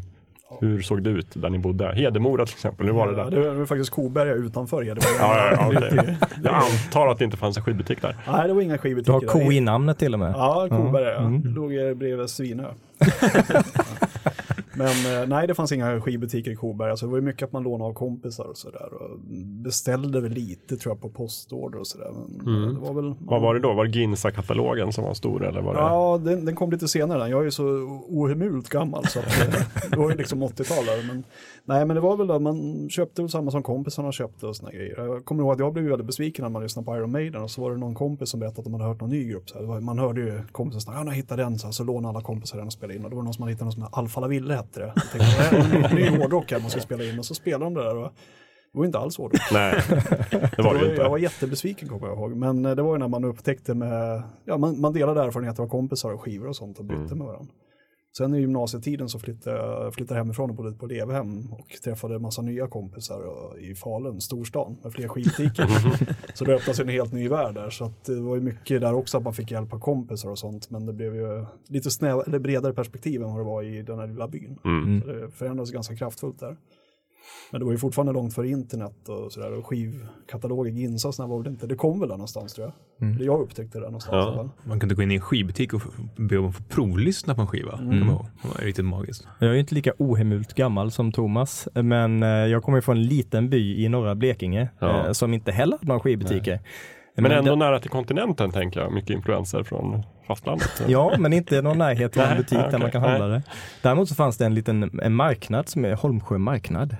Hur såg det ut där ni bodde? Hedemora till exempel, hur var det där? det var faktiskt Koberga utanför Hedemora. Ja, ja. Lite- Jag antar att det inte fanns en skivbutik där. Nej, det var inga Du skivbutiker. har ko i namnet till och med. Ja, Koberga. Mm. Låg eh, bredvid Svinö. [LAUGHS] [LAUGHS] Men eh, nej, det fanns inga skivbutiker i Koberga. Så det var ju mycket att man lånade av kompisar och sådär. Beställde väl lite tror jag på postorder och sådär. Mm. eh, det var väl, Vad var det då? Var det Ginsa-katalogen som var stor eller var det? Ja, den, den kom lite senare. Jag är ju så ohemult gammal så att, eh, [LAUGHS] det var ju liksom 80-talare. Men, nej, men det var väl att man köpte väl samma som kompisarna köpte och såna grejer. Jag kommer ihåg att jag blev väldigt besviken när man lyssnade på Iron Maiden och så var det någon kompis som berättade att de hade hört någon ny grupp. Så här. Det man hörde ju kompisar säga, ja, jag hittade den, så, här, så lånade alla kompisar den och spelade in. Och det var någon som hade hittat någon som Alfa La Ville Jag tänkte, [LAUGHS] "Det är hårdrock här man ska spela in och så spelade de det där. Och, det var inte alls hårdrock. Nej, det var det ju Jag var inte. jättebesviken kommer jag ihåg. Men eh, det var ju när man upptäckte med, ja man, man delade erfarenheter av kompisar och skivor och sånt och bytte Mm. med varandra. Sen i gymnasietiden så flyttade jag flyttade hemifrån och bodde på elevhem och träffade en massa nya kompisar och- i Falun, storstan, med fler skivbutiker. [LAUGHS] så det öppnade sig en helt ny värld där. Så det var ju mycket där också att man fick hjälp av kompisar och sånt. Men det blev ju lite snäv, eller bredare perspektiv än vad det var i den här lilla byn. Mm. Så det förändrades ganska kraftfullt där. Men det var ju fortfarande långt före internet och sådär. Och skivkataloger, Ginsa och sådär var väl inte. Det kom väl där någonstans tror jag. Eller jag upptäckte det där någonstans. Ja. Man kunde gå in i en skivbutik och be om att få provlyssna på en skiva. Mm. Det var riktigt magiskt. Jag är ju inte lika ohemult gammal som Thomas, men eh, jag kommer från en liten by i norra Blekinge Ja. eh, som inte heller hade några skivbutiker. Men ändå det- nära till kontinenten tänker jag. Mycket influenser från fastlandet. [LAUGHS] Ja, men inte någon närhet till en Nej, butik där okej, man kan nej. handla det. Däremot så fanns det en liten en marknad som är Holmsjö marknad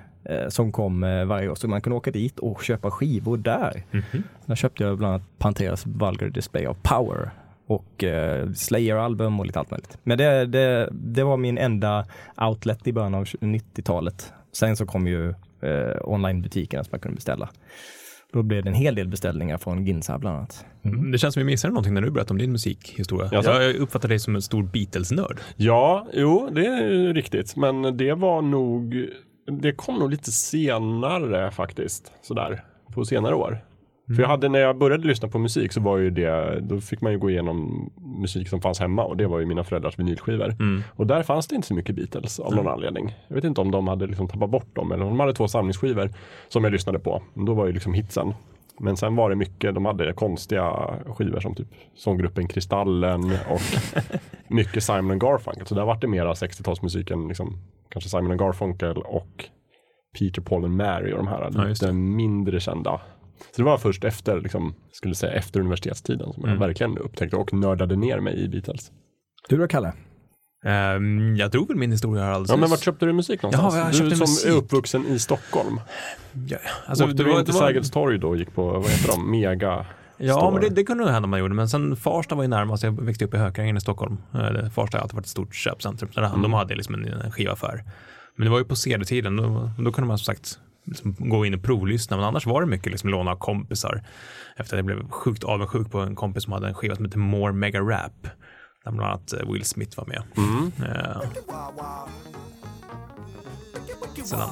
som kom eh, varje år. Så man kunde åka dit och köpa skivor där. Mhm. Där köpte jag bland annat Panteras Vulgar Display of Power och eh, Slayer-album och lite allt möjligt. Men det, det, det var min enda outlet i början av 90-talet. Sen så kom ju eh, onlinebutikerna som man kunde beställa. Då blev det en hel del beställningar från Ginza bland annat. Det känns som vi missade någonting när du berättade om din musikhistoria. Jaså? Jag uppfattar dig som en stor Beatles-nörd. Ja, jo, det är ju riktigt. Men det var nog, det kom nog lite senare faktiskt. Sådär, på senare år. För jag hade, när jag började lyssna på musik så var ju det, då fick man ju gå igenom musik som fanns hemma och det var ju mina föräldrars vinylskivor. Mm. Och där fanns det inte så mycket Beatles av någon anledning. Jag vet inte om de hade liksom tappat bort dem eller om de hade två samlingsskivor som jag lyssnade på. Då var ju liksom hitsen. Men sen var det mycket, de hade konstiga skivor som typ sånggruppen Kristallen och [LAUGHS] mycket Simon Garfunkel. Så där var det mera 60-talsmusiken, liksom, kanske Simon Garfunkel och Peter, Paul and Mary och de här Ja, lite mindre kända. Så det var först efter, liksom, skulle säga efter universitetstiden som jag Mm. verkligen upptäckte och nördade ner mig i Beatles. Du då Kalle? Ehm, jag drog väl min historia här alldeles Ja, men vart köpte du musik någonstans? Jaha, jag du köpte som musik. är uppvuxen i Stockholm. Ja, alltså, Åkte du var- in till det var- Sergels torg då och gick på, vad heter de, Mega? Ja, Står. men det, det kunde nog hända man gjorde. Men sen Farsta var ju närmast. Jag växte upp i Hökarängen i Stockholm. Eh, Farsta har alltid varit ett stort köpcentrum. Så Mm. De hade liksom en, en skivaffär. Men det var ju på CD-tiden. Då, då kunde man som sagt liksom gå in och provlyssna. Men annars var det mycket liksom låna av kompisar. Efter att jag blev sjukt avundsjuk på en kompis som hade en skiva som heter More Mega Rap. Där bland annat eh, Will Smith var med. Mm. Eh, sedan.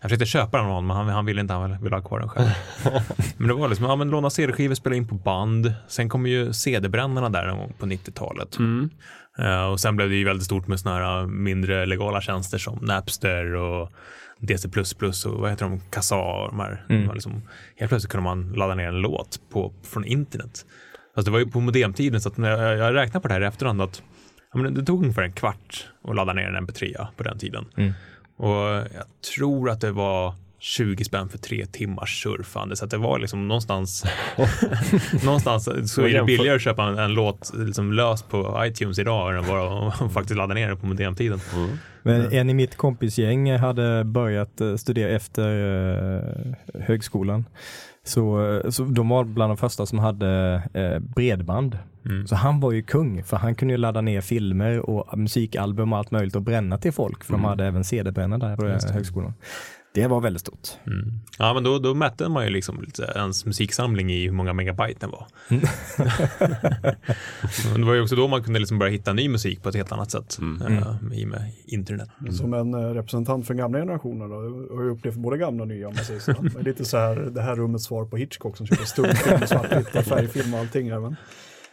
Jag försökte köpa den av honom, men han, han ville inte, han ville ha kvar den själv. [LAUGHS] men det var liksom, ja men låna CD-skivor, spela in på band. Sen kom ju CD-brännarna där någon gång på 90-talet. Uh, och sen blev det ju väldigt stort med sådana här mindre legala tjänster som Napster och DC++ och vad heter de, Kazaa och de här. Mm. Liksom, helt plötsligt kunde man ladda ner en låt på, från internet. Alltså det var ju på modemtiden så att när jag, jag räknar på det här i efterhand att ja, men det tog ungefär en kvart att ladda ner en mp3 på den tiden. Mm. Och jag tror att det var 20 spänn för tre timmars surfande. Så att det var liksom någonstans, [LAUGHS] någonstans så är det billigare att köpa en, en låt liksom lös på iTunes idag än bara att [LAUGHS] faktiskt ladda ner den på modemtiden. Men en i mitt kompisgäng hade börjat eh, studera efter eh, högskolan. Så, eh, så de var bland de första som hade eh, bredband. Mm. Så han var ju kung, för han kunde ju ladda ner filmer och musikalbum och allt möjligt och bränna till folk, för de hade även CD-brännare där på det. högskolan. Det var väldigt stort. Mm. Ja, men då, då mätte man ju liksom lite ens musiksamling i hur många megabyte den var. [LAUGHS] Men det var ju också då man kunde liksom börja hitta ny musik på ett helt annat sätt eh, i och med internet. Som en eh, representant för gamla generationen då, har jag upplevt både gamla och nya om man säger så. Men lite så här, det här rummets svar på Hitchcock som körde stumfilm, svartvitt och färgfilm och allting. Även.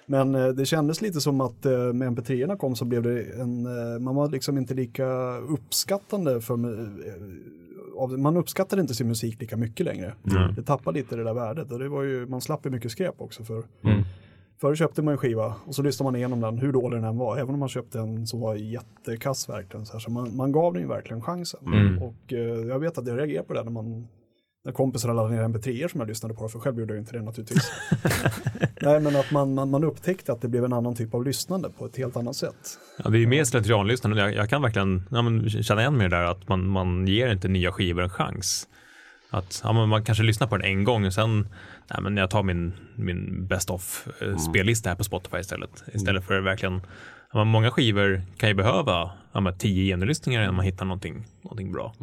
Men eh, det kändes lite som att med mp3 kom så blev det en, man var liksom inte lika uppskattande för, av- man uppskattade inte sin musik lika mycket längre. Det tappade lite det där värdet och det var ju, man slapp ju mycket skräp också för Förr köpte man en skiva och så lyssnade man igenom den, hur dålig den än var. Även om man köpte en som var jättekass verkligen. Så, här, så man, man gav den ju verkligen chansen. Och eh, jag vet att jag reagerade på det när, man, när kompisar laddade ner mp3 som jag lyssnade på. För själv gjorde jag inte det naturligtvis. [LAUGHS] Nej, men att man, man, man upptäckte att det blev en annan typ av lyssnande på ett helt annat sätt. Ja, det är ju mer slentrianlyssnande. Jag, jag kan verkligen ja, men, känna igen mig där att man, man ger inte nya skivor en chans. Att ja, men man kanske lyssnar på den en gång och sen nej, men jag tar min, min best of eh, spellista här på Spotify istället. Istället för verkligen ja, men många skivor kan ju behöva ja, tio genulyssningar innan man hittar någonting, någonting bra.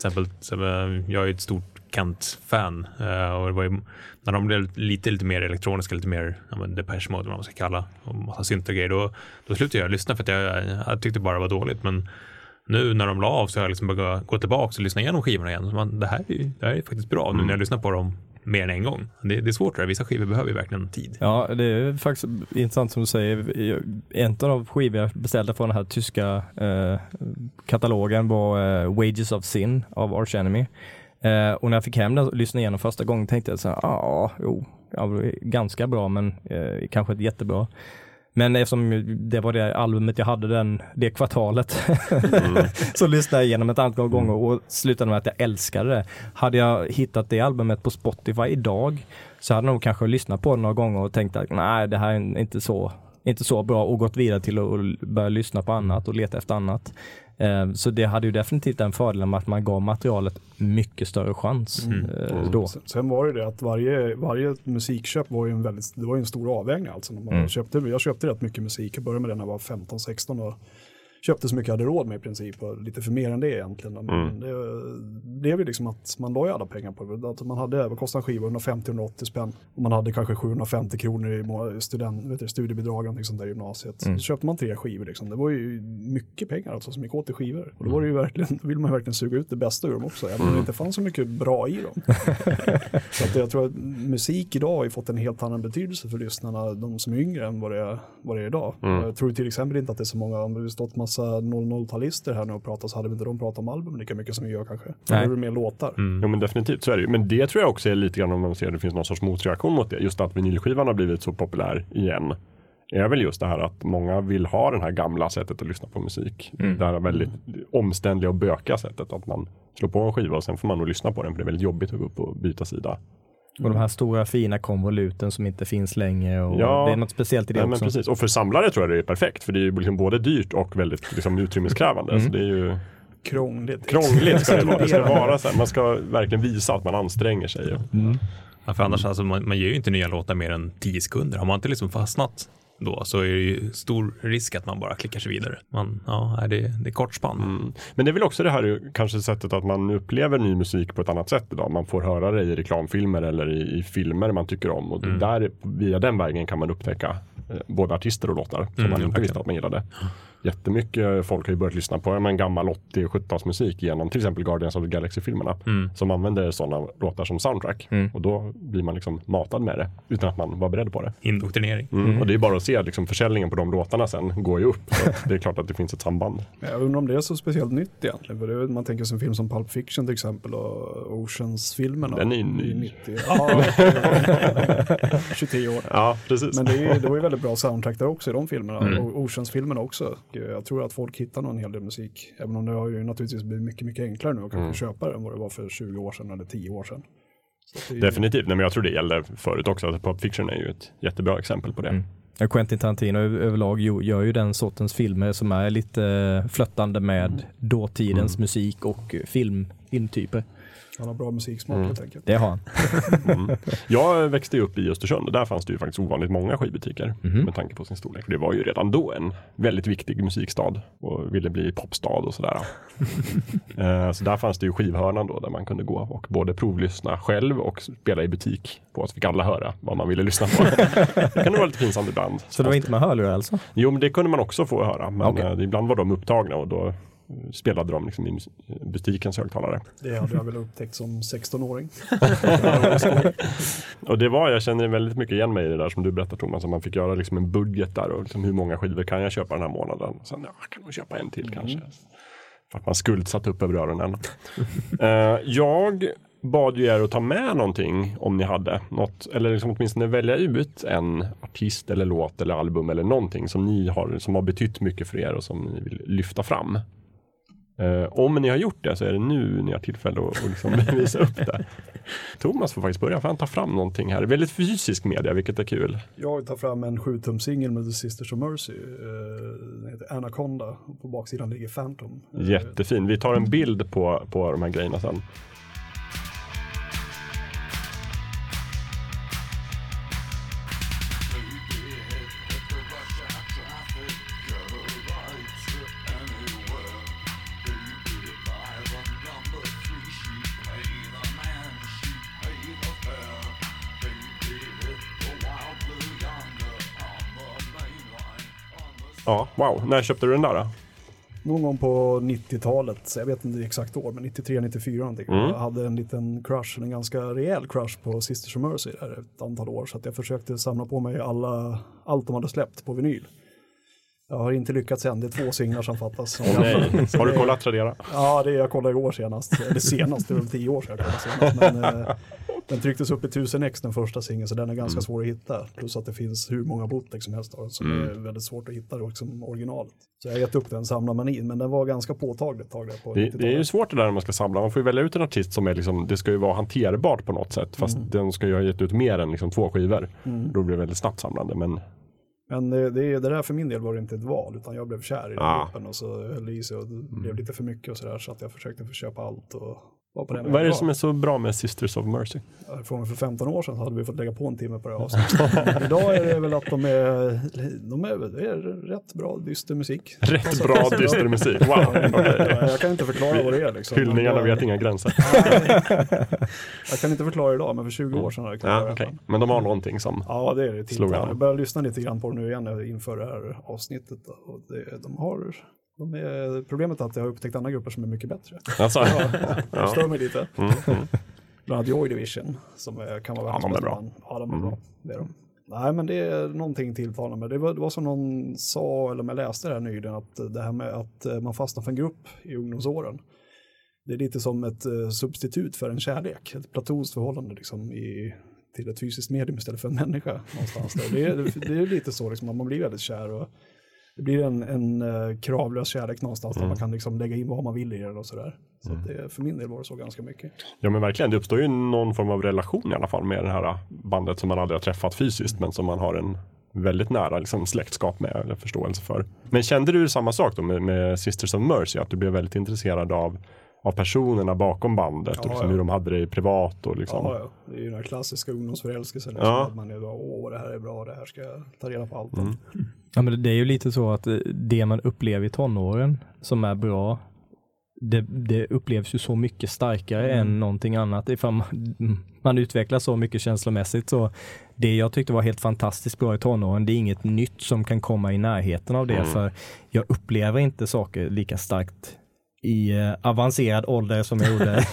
Till exempel, jag är ett stort Kent-fan eh, och det var ju, när de blev lite, lite mer elektroniska, lite mer ja, men Depeche Mode, vad man ska kalla, och massa synt och grejer, då, då slutade jag lyssna för att jag, jag tyckte bara det var dåligt. Men nu när de la av så har jag liksom börjat gå tillbaka och lyssna igenom skivorna igen. Så man, det, här är, det här är faktiskt bra nu när jag lyssnar på dem mer än en gång. Det, det är svårt det. Vissa skivor behöver ju verkligen tid. Ja, det är faktiskt intressant som du säger. En av de skivor jag beställde från den här tyska eh, katalogen var eh, Wages of Sin av Arch Enemy. Eh, och när jag fick hem den och lyssnade igenom första gången tänkte jag så här, ja, jo, ja, ganska bra men eh, kanske inte jättebra. Men eftersom det var det albumet jag hade den, det kvartalet [LAUGHS] så lyssnade jag igenom ett antal gånger och slutade med att jag älskade det. Hade jag hittat det albumet på Spotify idag så hade jag nog kanske lyssnat på det några gånger och tänkt att nej, det här är inte så, inte så bra och gått vidare till att börja lyssna på annat och leta efter annat. Eh, Så det hade ju definitivt den fördelen med att man gav materialet mycket större chans eh, då. Sen, sen var det det att varje, varje musikköp var ju en väldigt, det var ju en stor avvägning alltså. När man Mm. köpte, jag köpte rätt mycket musik, jag började med den när jag var 15-16 och köpte så mycket jag hade råd med i princip och lite för mer än det egentligen. Men Mm. det, är väl liksom att man la ju alla pengar på det. Att man hade, vad kostade en skiva? 150-180 spänn. Och man hade kanske 750 kronor i student, vet du, studiebidrag och sånt där i gymnasiet. Mm. Så köpte man tre skivor liksom. Det var ju mycket pengar alltså som gick åt till skivor. Och då var det ju verkligen, då vill man ju verkligen suga ut det bästa ur dem också. Även om det inte fanns så mycket bra i dem. [LAUGHS] Så att jag tror att musik idag har ju fått en helt annan betydelse för lyssnarna, de som är yngre än vad det är, vad det är idag. Jag tror till exempel inte att det är så många, om det stått massa 00-talister här nu och pratat så hade inte de pratat om album lika mycket som vi gör kanske. Då är det mer låtar. Jo men definitivt, så är det ju. Men det tror jag också är lite grann om man ser att det finns någon sorts motreaktion mot det. Just att vinylskivan har blivit så populär igen. Är väl just det här att många vill ha det här gamla sättet att lyssna på musik. Det här väldigt omständliga och böka sättet att man slår på en skiva och sen får man nog lyssna på den för det är väldigt jobbigt att gå upp och byta sida. Och de här stora fina konvoluten som inte finns längre och Ja. det är något speciellt i det men också. precis. Och för samlare tror jag det är perfekt för det är ju liksom både dyrt och väldigt liksom, utrymmeskrävande. Så det är ju Krångligt. krångligt ska det vara. Det ska vara så här. Man ska verkligen visa att man anstränger sig. Ja, för annars, alltså, man, man ger ju inte nya låtar mer än 10 sekunder. Har man inte liksom fastnat då så är det ju stor risk att man bara klickar sig vidare. Man, ja, det, det är kort spann. Mm. Men det är väl också det här kanske sättet att man upplever ny musik på ett annat sätt idag. Man får höra det i reklamfilmer eller i, i filmer man tycker om. Och där, via den vägen kan man upptäcka eh, både artister och låtar som Mm, man inte visste att man gillade. Jättemycket folk har ju börjat lyssna på men, gammal 80 och 70-talsmusik genom till exempel Guardians of the Galaxy-filmerna. Mm. Som använder sådana låtar som soundtrack. Mm. Och då blir man liksom matad med det utan att man var beredd på det. Indoktrinering. Mm. Och det är bara att se liksom, försäljningen på de låtarna sen går ju upp. Så det är klart att det finns ett samband. Jag undrar om det är så speciellt nytt egentligen. För det man tänker sig en film som Pulp Fiction till exempel och Oceans-filmerna. Den är ju ny. 90. [LAUGHS] Ja, 23 år. Ja, precis. Men det, är, det var ju väldigt bra soundtrack där också i de filmerna. Mm. Och Oceans-filmerna också. Och Jag tror att folk hittar någon hel del musik. Även om det har ju naturligtvis blivit mycket, mycket enklare nu att kanske Mm. köpa det än vad det var för 20 år sedan eller 10 år sedan. Det Definitivt, Nej, men jag tror det gäller förut också. Att Pulp Fiction är ju ett jättebra exempel på det. Mm. Quentin Tarantino överlag gör ju den sortens filmer som är lite eh, flöttande med dåtidens Mm. musik och eh, film, filmtyper. Han har bra musiksmak Mm. helt enkelt. Det har han. Mm. Jag växte upp i Östersund och där fanns det ju faktiskt ovanligt många skivbutiker Mhm. med tanke på sin storlek. Det var ju redan då en väldigt viktig musikstad och ville bli popstad och sådär. [LAUGHS] Eh, så där fanns det ju skivhörnan då där man kunde gå och både provlyssna själv och spela i butik på så fick alla höra vad man ville lyssna på. [LAUGHS] det kan nog vara lite pinsamt ibland. Så det var inte med hörlurar alltså? Jo, men det kunde man också få höra. Men Okej. eh, ibland var de upptagna och då spelade de liksom i butikens högtalare. Det hade jag väl upptäckt som 16-åring. [LAUGHS] Och det var, jag känner väldigt mycket igen mig i det där som du berättar Thomas, att man fick göra liksom en budget där och liksom hur många skivor kan jag köpa den här månaden? Och sen, ja, kan nog köpa en till kanske. För att man skuldsatt upp över öronen. [LAUGHS] Eh, jag bad ju er att ta med någonting om ni hade något, eller liksom åtminstone välja ut en artist eller låt eller album eller någonting som ni har, som har betytt mycket för er och som ni vill lyfta fram. Eh, om ni har gjort det så är det nu ni har tillfälle att, att liksom [LAUGHS] visa upp det. Thomas får faktiskt börja, för han tar fram någonting här. Väldigt fysisk media, vilket är kul. Jag tar fram en 7-tum-singel med The Sisters of Mercy. Eh, Den heter Anaconda. På baksidan ligger Phantom. Eh, Jättefin. Vi tar en bild på, på de här grejerna sen. Ja, wow. När köpte du den där då? Någon gång på 90-talet, så jag vet inte exakt år, men 93, 94 någonting. Mm. Jag hade en liten crush, en ganska rejäl crush på Sisters of Mercy där ett antal år. Så att jag försökte samla på mig alla, allt de hade släppt på vinyl. Jag har inte lyckats än, det är två singlar som fattas. Åh nej. Har du kollat Tradera? Ja, det jag kollade igår senast. Eller senast, det var väl tio år sedan jag kollade senast. Men, eh, den trycktes upp i 1000 ex den första singeln, så den är ganska svår att hitta. Plus att det finns hur många bootleg som helst som Mm. är väldigt svårt att hitta då, som originalet. Så jag har gett upp den samlarmanin, men den var ganska påtaglig ett tag på Det, 90-talet. det är ju svårt det där när man ska samla. Man får ju välja ut en artist som är liksom, det ska ju vara hanterbart på något sätt. Fast den ska ju ha gett ut mer än liksom två skivor. Då blir det väldigt snabbt samlande. Men Men det, det, det där för min del var det inte ett val, utan jag blev kär i den Ah. gruppen och så höll i sig och det blev lite för mycket och sådär. Så att jag försökte få köpa allt och var på den vad är det som är så bra med Sisters of Mercy? Från för 15 år sedan hade vi fått lägga på en timme på det här [LAUGHS] avsnittet. Idag är det väl att de är, de är, det är rätt bra dyster musik. Rätt bra dyster musik. Wow. Jag kan inte förklara vad det är. Liksom. Hyllningarna jag, vet inga gränser. jag kan inte förklara idag, men för 20 år sedan hade jag Ja, det. Men de har någonting som... Ja, det är det. Jag börjar lyssna lite grann på det nu igen inför det här avsnittet. Och det, de har, de är, problemet är att jag har upptäckt andra grupper som är mycket bättre. Alltså, Det ja. [LAUGHS] stör mig lite. Mm, mm. Bland annat Joy Division, som är, kan vara Ja, världens de är bästa bra. band. Ja, de är Mm. bra. Det är de. Nej, men det är någonting tilltalande. Det var, det var som någon sa, eller om jag läste det här nyligen, att det här med att eh, man fastnar för en grupp i ungdomsåren. Det är lite som ett eh, substitut för en kärlek, ett platonskt förhållande liksom i, till ett fysiskt medium istället för en människa. Någonstans där. Det, är, det är lite så, liksom, att man blir väldigt kär och det blir en, en eh, kravlös kärlek någonstans där man kan liksom lägga in vad man vill i den och sådär. Så att det, för min del var det så ganska mycket. Ja men verkligen, det uppstår ju någon form av relation i alla fall med det här bandet som man aldrig har träffat fysiskt men som man har en väldigt nära liksom, släktskap med eller förståelse för. Men kände du samma sak då med, med Sisters of Mercy? Att du blev väldigt intresserad av, av personerna bakom bandet och Ja, liksom ja. hur de hade det privat och liksom. Ja, ja. Det är ju den här klassiska ungdomsförälskelsen. Ja. Att man är bara, åh det här är bra, det här ska jag ta reda på allt. Mm. Ja men det är ju lite så att eh, det man upplever i tonåren som är bra det, det upplevs ju så mycket starkare Mm. än någonting annat. Ifall man, man utvecklas så mycket känslomässigt. Så det jag tyckte var helt fantastiskt bra i tonåren, det är inget nytt som kan komma i närheten av det. Mm. För jag upplever inte saker lika starkt i eh, avancerad ålder som jag gjorde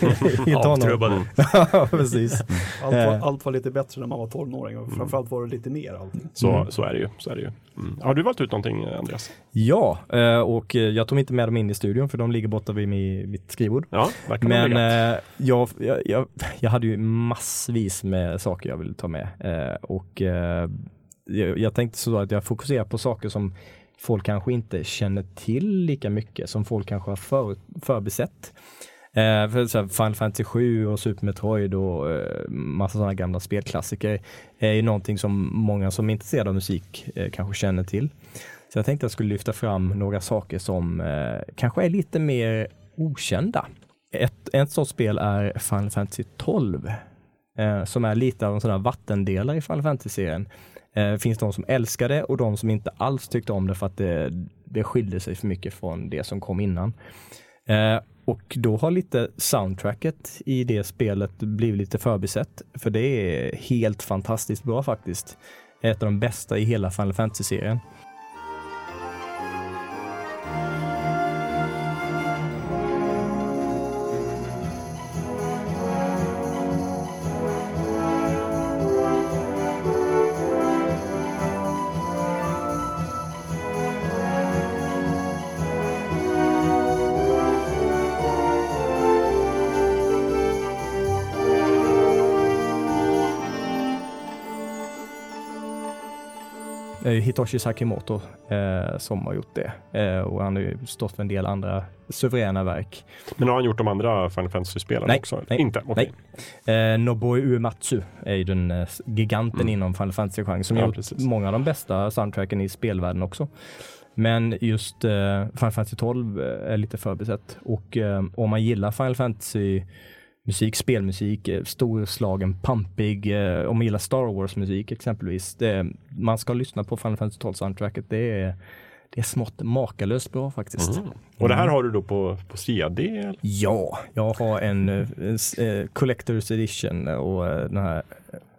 i [LAUGHS] tonåren. [LAUGHS] Ja, precis. Allt var, Eh. allt var lite bättre när man var tonåring och framförallt var det lite mer allting. Så, Mm. så är det ju. Så är det ju. Mm. Har du valt ut någonting Andreas? Ja, eh, och eh, jag tog inte med dem in i studion för de ligger borta vid mi- mitt skrivbord. Ja, Men eh, jag, jag, jag, jag hade ju massvis med saker jag ville ta med. Eh, och eh, jag, jag tänkte så att jag fokuserar på saker som folk kanske inte känner till lika mycket, som folk kanske har för, förbisett. Eh, för så här, Final Fantasy 7 och Super Metroid och eh, massa sådana gamla spelklassiker är ju någonting som många som är intresserade av musik eh, kanske känner till. Så jag tänkte jag skulle lyfta fram några saker som eh, kanske är lite mer okända. Ett, ett sådant spel är Final Fantasy 12 eh, som är lite av en sån här vattendelare i Final Fantasy-serien. Eh, finns de som älskar det och de som inte alls tyckte om det för att det, det skilde sig för mycket från det som kom innan. Eh, och då har lite soundtracket i det spelet blivit lite förbisett, för det är helt fantastiskt bra faktiskt. Ett av de bästa i hela Final Fantasy-serien. Hitoshi Sakimoto eh, som har gjort det. Eh, och han har ju stått för en del andra suveräna verk. Men har han gjort de andra Final Fantasy-spelen Nej, också? nej, Inte? Okej. Eh, Nobuo Uematsu är ju den eh, giganten Mm. inom Final Fantasy-genren som Ja, gjort precis. många av de bästa soundtracken i spelvärlden också. Men just eh, Final Fantasy 12 är lite förbisett. Och eh, om man gillar Final Fantasy musik, spelmusik, eh, storslagen, pampig, eh, om man gillar Star Wars-musik exempelvis. Det, man ska lyssna på Final Fantasy 12 soundtracket. Det är, det är smått makalöst bra faktiskt. Mm. Och det här har du då på, på CD? eller? Ja, jag har en, en eh, Collector's Edition och den här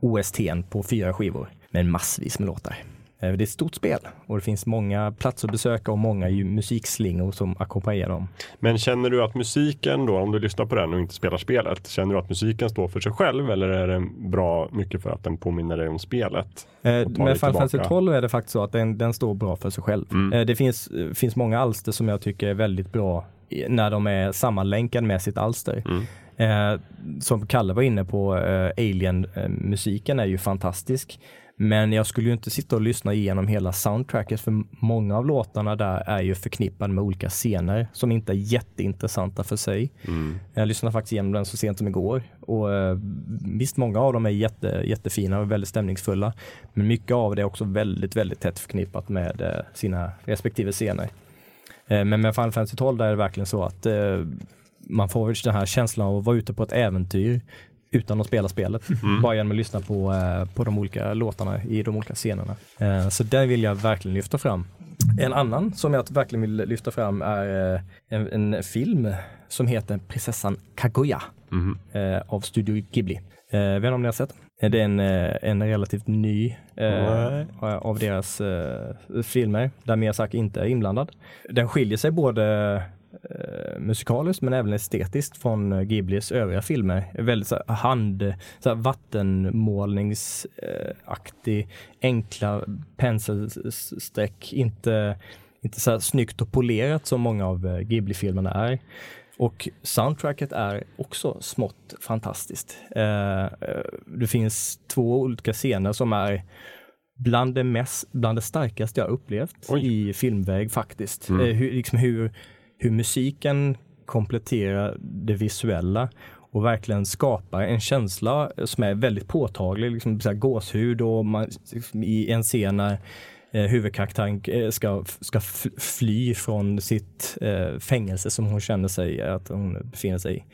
OSTn på fyra skivor med massvis med låtar. Eh, Det är ett stort spel och det finns många platser att besöka och många musikslingor som ackompanjerar dem. Men känner du att musiken då, om du lyssnar på den och inte spelar spelet, känner du att musiken står för sig själv eller är den bra mycket för att den påminner dig om spelet? Eh, Med Final Fantasy tillbaka. 12 är det faktiskt så att den, den står bra för sig själv. Mm. Eh, Det finns, eh, finns många alster som jag tycker är väldigt bra när de är sammanlänkade med sitt alster. Mm. Eh, som Kalle var inne på, eh, Alien-musiken är ju fantastisk. Men jag skulle ju inte sitta och lyssna igenom hela soundtracket för många av låtarna där är ju förknippade med olika scener som inte är jätteintressanta för sig. Mm. Jag lyssnade faktiskt igenom den så sent som igår och eh, visst många av dem är jätte, jättefina och väldigt stämningsfulla. Men mycket av det är också väldigt, väldigt tätt förknippat med eh, sina respektive scener. Eh, men med Final Fantasy 12 där är det verkligen så att man får den här känslan av att vara ute på ett äventyr utan att spela spelet. Bara genom att lyssna på, eh, på de olika låtarna i de olika scenerna. Eh, så där vill jag verkligen lyfta fram. En annan som jag verkligen vill lyfta fram är eh, en, en film som heter Prinsessan Kaguya eh, av Studio Ghibli. Eh, vet ni om ni har sett? Det är en, en relativt ny Nej. av deras filmer där Miyazaki inte är inblandad. Den skiljer sig både eh, musikaliskt men även estetiskt från Ghiblis övriga filmer. Väldigt så här, hand, så här, vattenmålningsaktig, enkla penselsträck, inte, inte så här snyggt och polerat som många av eh, Ghibli-filmerna är. Och soundtracket är också smått fantastiskt. Eh, eh, det finns två olika scener som är bland det, mest, bland det starkaste jag upplevt Oj. i filmväg faktiskt. Mm. Eh, hur, liksom hur, hur musiken kompletterar det visuella och verkligen skapar en känsla som är väldigt påtaglig, liksom så här gåshud och man, liksom i en scen när eh, huvudkaraktären eh, ska, ska fly från sitt eh, fängelse som hon känner sig att hon befinner sig i.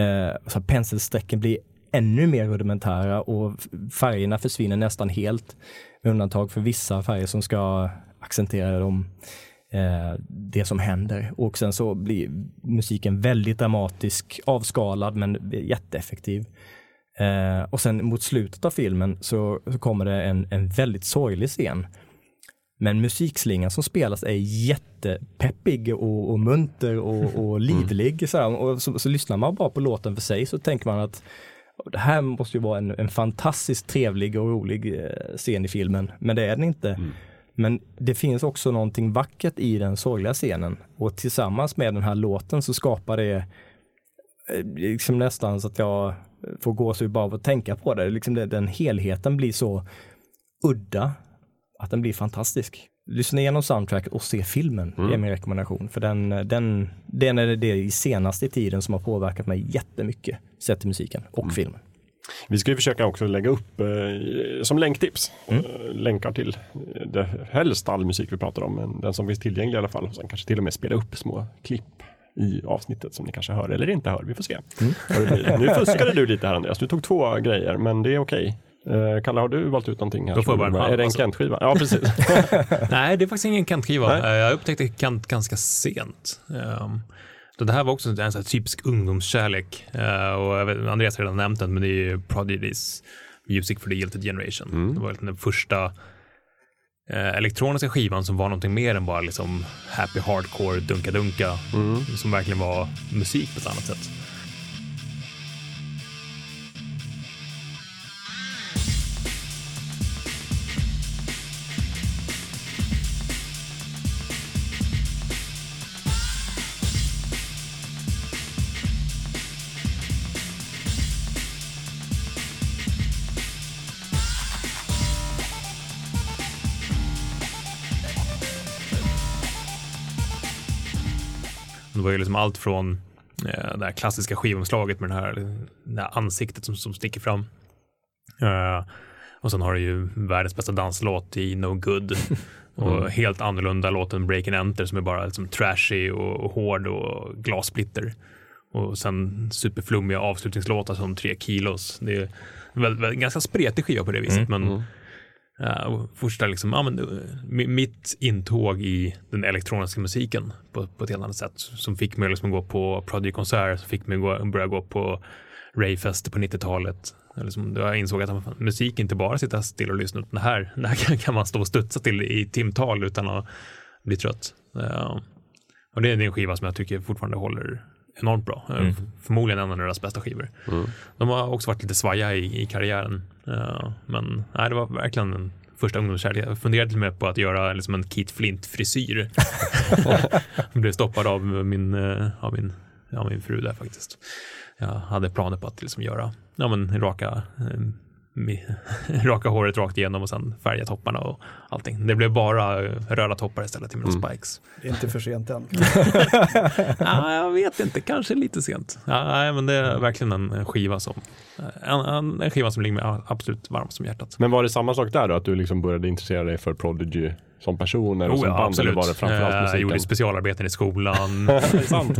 Eh, så penselsträcken blir ännu mer rudimentära och färgerna försvinner nästan helt med undantag för vissa färger som ska accentera dem eh, det som händer. Och sen så blir musiken väldigt dramatisk, avskalad men jätteeffektiv. Eh, och sen mot slutet av filmen så, så kommer det en, en väldigt sorglig scen. Men musikslingan som spelas är jättepeppig och, och munter och, [LAUGHS] och livlig. Mm. Så, och så, så, lyssnar man bara på låten för sig så tänker man att det här måste ju vara en, en fantastiskt trevlig och rolig eh, scen i filmen. Men det är den inte. Mm. Men det finns också någonting vackert i den sorgliga scenen och tillsammans med den här låten så skapar det eh, liksom nästan så att jag får gåshud bara av att tänka på det. Liksom den helheten blir så udda att den blir fantastisk. Lyssna igenom soundtracket och se filmen, mm. det är min rekommendation. För den, den, den är det i senaste tiden som har påverkat mig jättemycket, sett till musiken och mm. filmen. Vi ska ju försöka också lägga upp eh, som länktips mm. eh, länkar till det, helst all musik vi pratar om, men den som finns tillgänglig i alla fall. Och sen kanske till och med spela upp små klipp i avsnittet som ni kanske hör eller inte hör. Vi får se. Mm. Nu fuskade du lite här Andreas, du tog två grejer, men det är okej. Uh, Kalle, har du valt ut någonting? Här Då får jag bara Är det en alltså. Kent-skiva? Ja, precis. [LAUGHS] Nej, det är faktiskt ingen Kent-skiva. Eh, jag upptäckte Kent ganska sent. Um, det här var också en sån typisk ungdomskärlek. Uh, och vet, Andreas har redan nämnt den, men det är ju Prodigys Music for the Guilty Generation. Mm. Det var den första uh, elektroniska skivan som var någonting mer än bara liksom happy hardcore dunka-dunka. Mm. Som verkligen var musik på ett annat sätt. Var ju liksom allt från eh, det här klassiska skivomslaget med det här, det här ansiktet som, som sticker fram. Uh, och sen har du ju världens bästa danslåt i No Good. [LAUGHS] Och mm. helt annorlunda låten Break and Enter som är bara liksom trashy och, och hård och glassplitter. Och sen superflummiga avslutningslåtar som Tre Kilos. Det är väl, väl, ganska spretig skiva på det viset. Mm. Men mm. Eh, uh, första liksom, ja, men, uh, mitt intåg i den elektroniska musiken på, på ett helt annat sätt som fick mig liksom att gå på Prodigy-konsert, som fick mig att liksom börja gå på Rayfest på 90-talet. Liksom, jag insåg att musik inte bara sitta still och lyssna, utan det här, det här [LAUGHS] kan man stå och studsa till i timtal utan att bli trött. Uh, och det är en skiva som jag tycker fortfarande håller enormt bra. Mm. Förmodligen en av deras bästa skivor. Mm. De har också varit lite svaja i, i karriären. Uh, men nej, det var verkligen en första ungdomskärlek. Jag funderade till och med på att göra liksom en Keith Flint-frisyr. [LAUGHS] [LAUGHS] blev stoppad av min, uh, av min, ja, min fru där faktiskt. Jag hade planer på att liksom göra ja, men, raka uh, [LAUGHS] raka håret rakt igenom och sen färga topparna och allting. Det blev bara röda toppar istället till mina mm. spikes. Det är inte för sent än. [LAUGHS] ja, jag vet inte, kanske lite sent. Nej, men det är verkligen en skiva som en, en, en skiva som ligger mig absolut varmast om hjärtat. Men var det samma sak där då, att du liksom började intressera dig för Prodigy som person eller oh, som ja, band? Absolut. Eller var det framförallt musiken? Jag gjorde specialarbeten i skolan. [LAUGHS]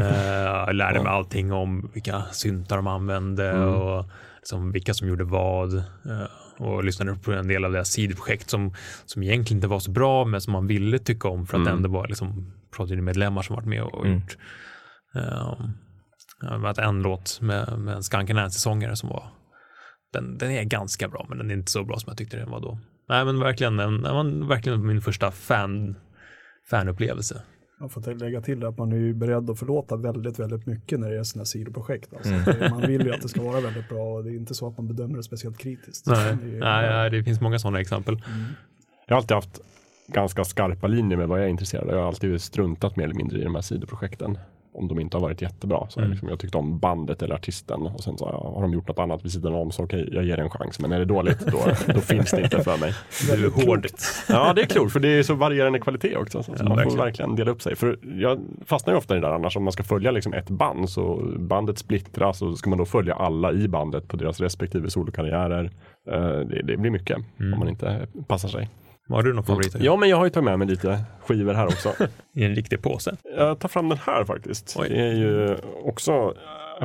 jag lärde mig allting om vilka syntar de använde mm. och liksom vilka som gjorde vad eh, och lyssnade på en del av deras sidoprojekt som, som egentligen inte var så bra men som man ville tycka om för att mm. det ändå var liksom Prodigy-medlemmar som varit med och mm. gjort. Um, har en låt med, med en Skanken Nancy-sångare som var den, den är ganska bra men den är inte så bra som jag tyckte den var då. Nej men verkligen, den, den var verkligen min första fan, fanupplevelse. Jag får lägga till att man är ju beredd att förlåta väldigt, väldigt mycket när det är sådana sidoprojekt. Alltså. Mm. Man vill ju att det ska vara väldigt bra och det är inte så att man bedömer det speciellt kritiskt. Nej, det, nej, nej, det finns många sådana exempel. Mm. Jag har alltid haft ganska skarpa linjer med vad jag är intresserad av. Jag har alltid struntat mer eller mindre i de här sidoprojekten om de inte har varit jättebra. Så mm. liksom, jag tyckte om bandet eller artisten och sen så har de gjort något annat vid sidan om så okej, okay, jag ger det en chans. Men är det dåligt då, då finns det inte för mig. [LAUGHS] Du är hård. Ja, det är klokt för det är så varierande kvalitet också. Så, ja, man verkligen. får verkligen dela upp sig. För jag fastnar ju ofta i det där annars om man ska följa liksom ett band så bandet splittras och ska man då följa alla i bandet på deras respektive solokarriärer. Uh, det, det, blir mycket mm. om man inte passar sig. Har du någon favorit? Ja, men jag har ju tagit med mig lite skivor här också. [LAUGHS] I en riktig påse? Jag tar fram den här faktiskt. Oj. Det är ju också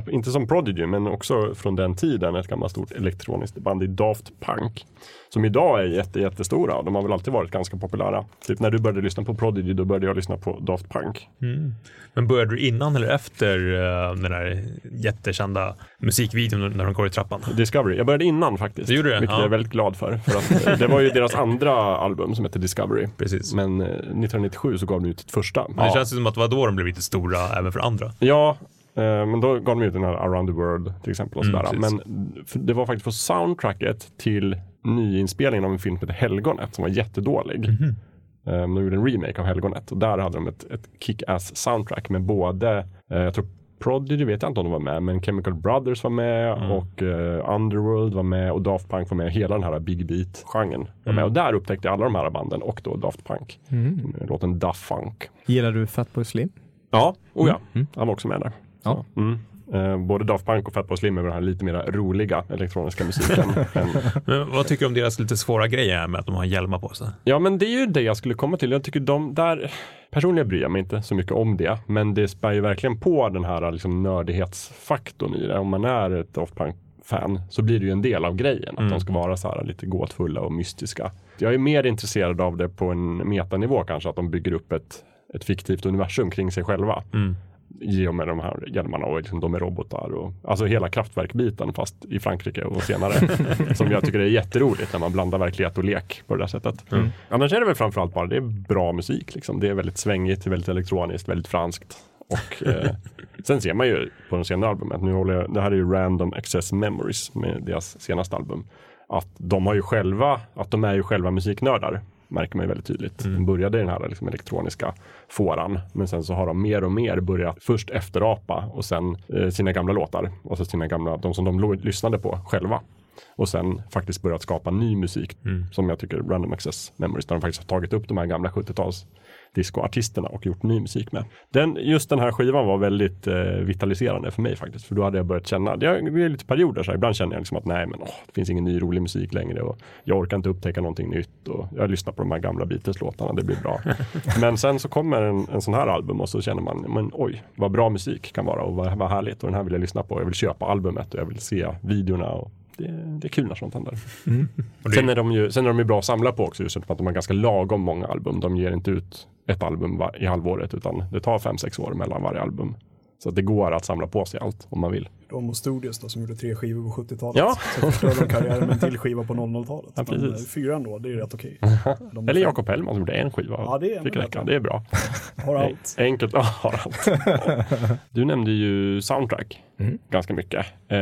[LAUGHS] inte som Prodigy, men också från den tiden, ett gammalt stort elektroniskt band i Daft Punk. Som idag är jätte, jättestora. De har väl alltid varit ganska populära. Typ när du började lyssna på Prodigy, då började jag lyssna på Daft Punk. Mm. Men började du innan eller efter uh, den där jättekända musikvideon när de går i trappan? Discovery. Jag började innan faktiskt. Du gjorde det? Vilket Ja. jag är väldigt glad för. för att, eh, det var ju [LAUGHS] deras andra album som hette Discovery. Precis. Men eh, 1997 så gav de ut sitt första. Men det känns ju som att det var då de blev lite stora även för andra. Ja, men då gav de ut den här Around the World till exempel. Och Mm, sådär. precis. men det var faktiskt på soundtracket till nyinspelningen av en film som heter Helgonet som var jättedålig. Eh, De gjorde en remake av Helgonet och där hade de ett, ett kick-ass soundtrack med både, eh, jag tror Prodigy vet jag inte om de var med, men Chemical Brothers var med Mm. och eh, Underworld var med och Daft Punk var med. Hela den här Big Beat-genren var Mm. med. Och där upptäckte jag alla de här banden och då Daft Punk. Mm. Låten Duff Funk. Gillar du Fatboy Slim? Ja, oh ja. Mm. Han var också med där. Ja. Mm. eh, både Daft Punk och Fatboy Slim är den här lite mer roliga elektroniska musiken. [LAUGHS] än, Men vad tycker du om deras lite svåra grej här med att de har hjälmar på sig? ja, men det är ju det jag skulle komma till. Jag tycker de där, personligen bryr jag mig inte så mycket om det, men det spär ju verkligen på den här liksom, nördighetsfaktorn i det. Om man är ett Daft Punk fan så blir det ju en del av grejen. Att Mm. de ska vara så här lite gåtfulla och mystiska. Jag är mer intresserad av det på en metanivå kanske, att de bygger upp ett, ett fiktivt universum kring sig själva. Mm. I och med de här hjälmarna och liksom de är robotar och alltså hela kraftverkbiten fast i Frankrike och senare. [LAUGHS] som jag tycker är jätteroligt när man blandar verklighet och lek på det där sättet. Mm. Annars är det väl framförallt bara det är bra musik. Liksom. Det är väldigt svängigt, väldigt elektroniskt, väldigt franskt. Och eh, [LAUGHS] sen ser man ju på de senare albumet, nu håller jag, det här är ju Random Access Memories med deras senaste album, att de har ju själva, att de är ju själva musiknördar märker man ju väldigt tydligt. Mm. De började i den här liksom, elektroniska fåran, men sen så har de mer och mer börjat först efterapa och sen eh, sina gamla låtar, alltså sina gamla, de som de lyssnade på själva. Och sen faktiskt börjat skapa ny musik Mm. som jag tycker Random Access Memories, där de faktiskt har tagit upp de här gamla 70-tals discoartisterna och gjort ny musik med. Den, just den här skivan var väldigt eh, vitaliserande för mig faktiskt, för då hade jag börjat känna, det är lite perioder så här, ibland känner jag liksom att nej men åh, det finns ingen ny rolig musik längre och jag orkar inte upptäcka någonting nytt och jag lyssnar på de här gamla Beatles-låtarna, det blir bra. [LAUGHS] men sen så kommer en, en sån här album och så känner man, men oj, vad bra musik kan vara och vad, vad härligt och den här vill jag lyssna på, jag vill köpa albumet och jag vill se videorna och det, det är kul när sånt händer. Det, Sen är, de ju, sen är de ju bra att samla på också, just för att de har ganska lagom många album. De ger inte ut ett album i halvåret, utan det tar fem sex år mellan varje album. Så att det går att samla på sig allt om man vill. De och Studios då, som gjorde tre skivor på 70-talet. Ja. Så förstörde de karriären med en till skiva på 00-talet. Ja, Men precis. eh, fyra ändå, det är rätt okej. [LAUGHS] De Eller Jakob Hellman som gjorde en skiva. Ja, det är räcka. Det är bra. [LAUGHS] har allt. [LAUGHS] Enkelt. Ja, har allt. Du nämnde ju soundtrack Mm. ganska mycket. Eh,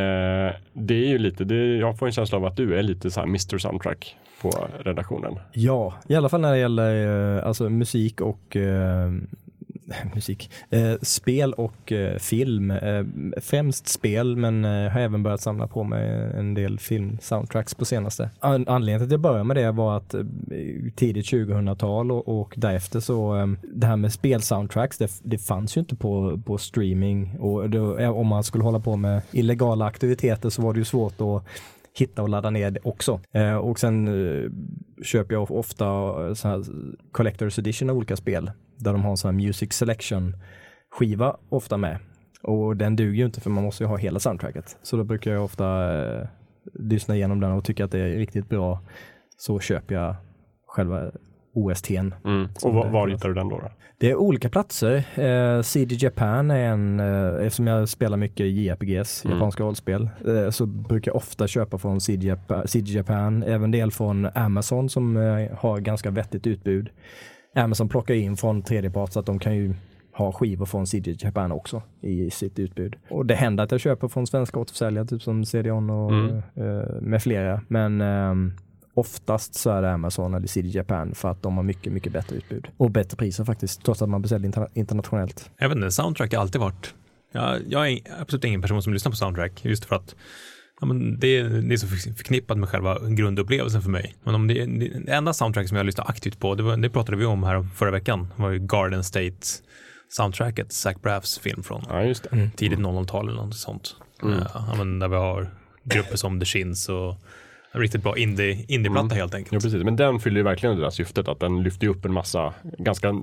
det är ju lite, det, jag får en känsla av att du är lite så här Mr Soundtrack på redaktionen. Ja, i alla fall när det gäller eh, alltså, musik och eh, [LAUGHS] musik, eh, spel och eh, film. Eh, främst spel men eh, har även börjat samla på mig en del filmsoundtracks på senaste. An- anledningen till att jag började med det var att eh, tidigt 2000-tal och, och därefter så eh, det här med spelsoundtracks det, det fanns ju inte på, på streaming och då, eh, om man skulle hålla på med illegala aktiviteter så var det ju svårt att hitta och ladda ner det också. Eh, och sen eh, köper jag ofta eh, så här Collector's Edition av olika spel där de har en sån här Music Selection skiva ofta med. Och den duger ju inte för man måste ju ha hela soundtracket. Så då brukar jag ofta eh, lyssna igenom den och tycka att det är riktigt bra. Så köper jag själva OSTn. Och var, var hittar du den då? då? Det är olika platser. Eh, CD Japan är en, eh, eftersom jag spelar mycket JRPGs, Mm. japanska rollspel, eh, så brukar jag ofta köpa från CD Japan, CD Japan, även del från Amazon som eh, har ganska vettigt utbud. Amazon plockar in från tredjepart så att de kan ju ha skivor från CD Japan också i sitt utbud. Och det händer att jag köper från svenska återförsäljare, typ som CD-ON och Mm. eh, med flera. Men ehm, oftast så är det Amazon eller CD Japan för att de har mycket, mycket bättre utbud. Och bättre priser faktiskt, trots att man beställer interna- internationellt. vet inte, soundtrack har alltid varit, jag, jag är absolut ingen person som lyssnar på soundtrack, just för att ja, men det, är- det är så förknippat med själva grundupplevelsen för mig. Men om det, det enda soundtrack som jag lyssnar aktivt på, det, var, det pratade vi om här förra veckan, var ju Garden State soundtracket, Zach Braffs film från Ja, tidigt 00-tal eller något sånt. Mm. Eh, ja, men där vi har grupper som The Shins och En riktigt bra indie, indieplatta helt enkelt. Ja, precis. Men den fyller ju verkligen det där syftet att den lyfter upp en massa ganska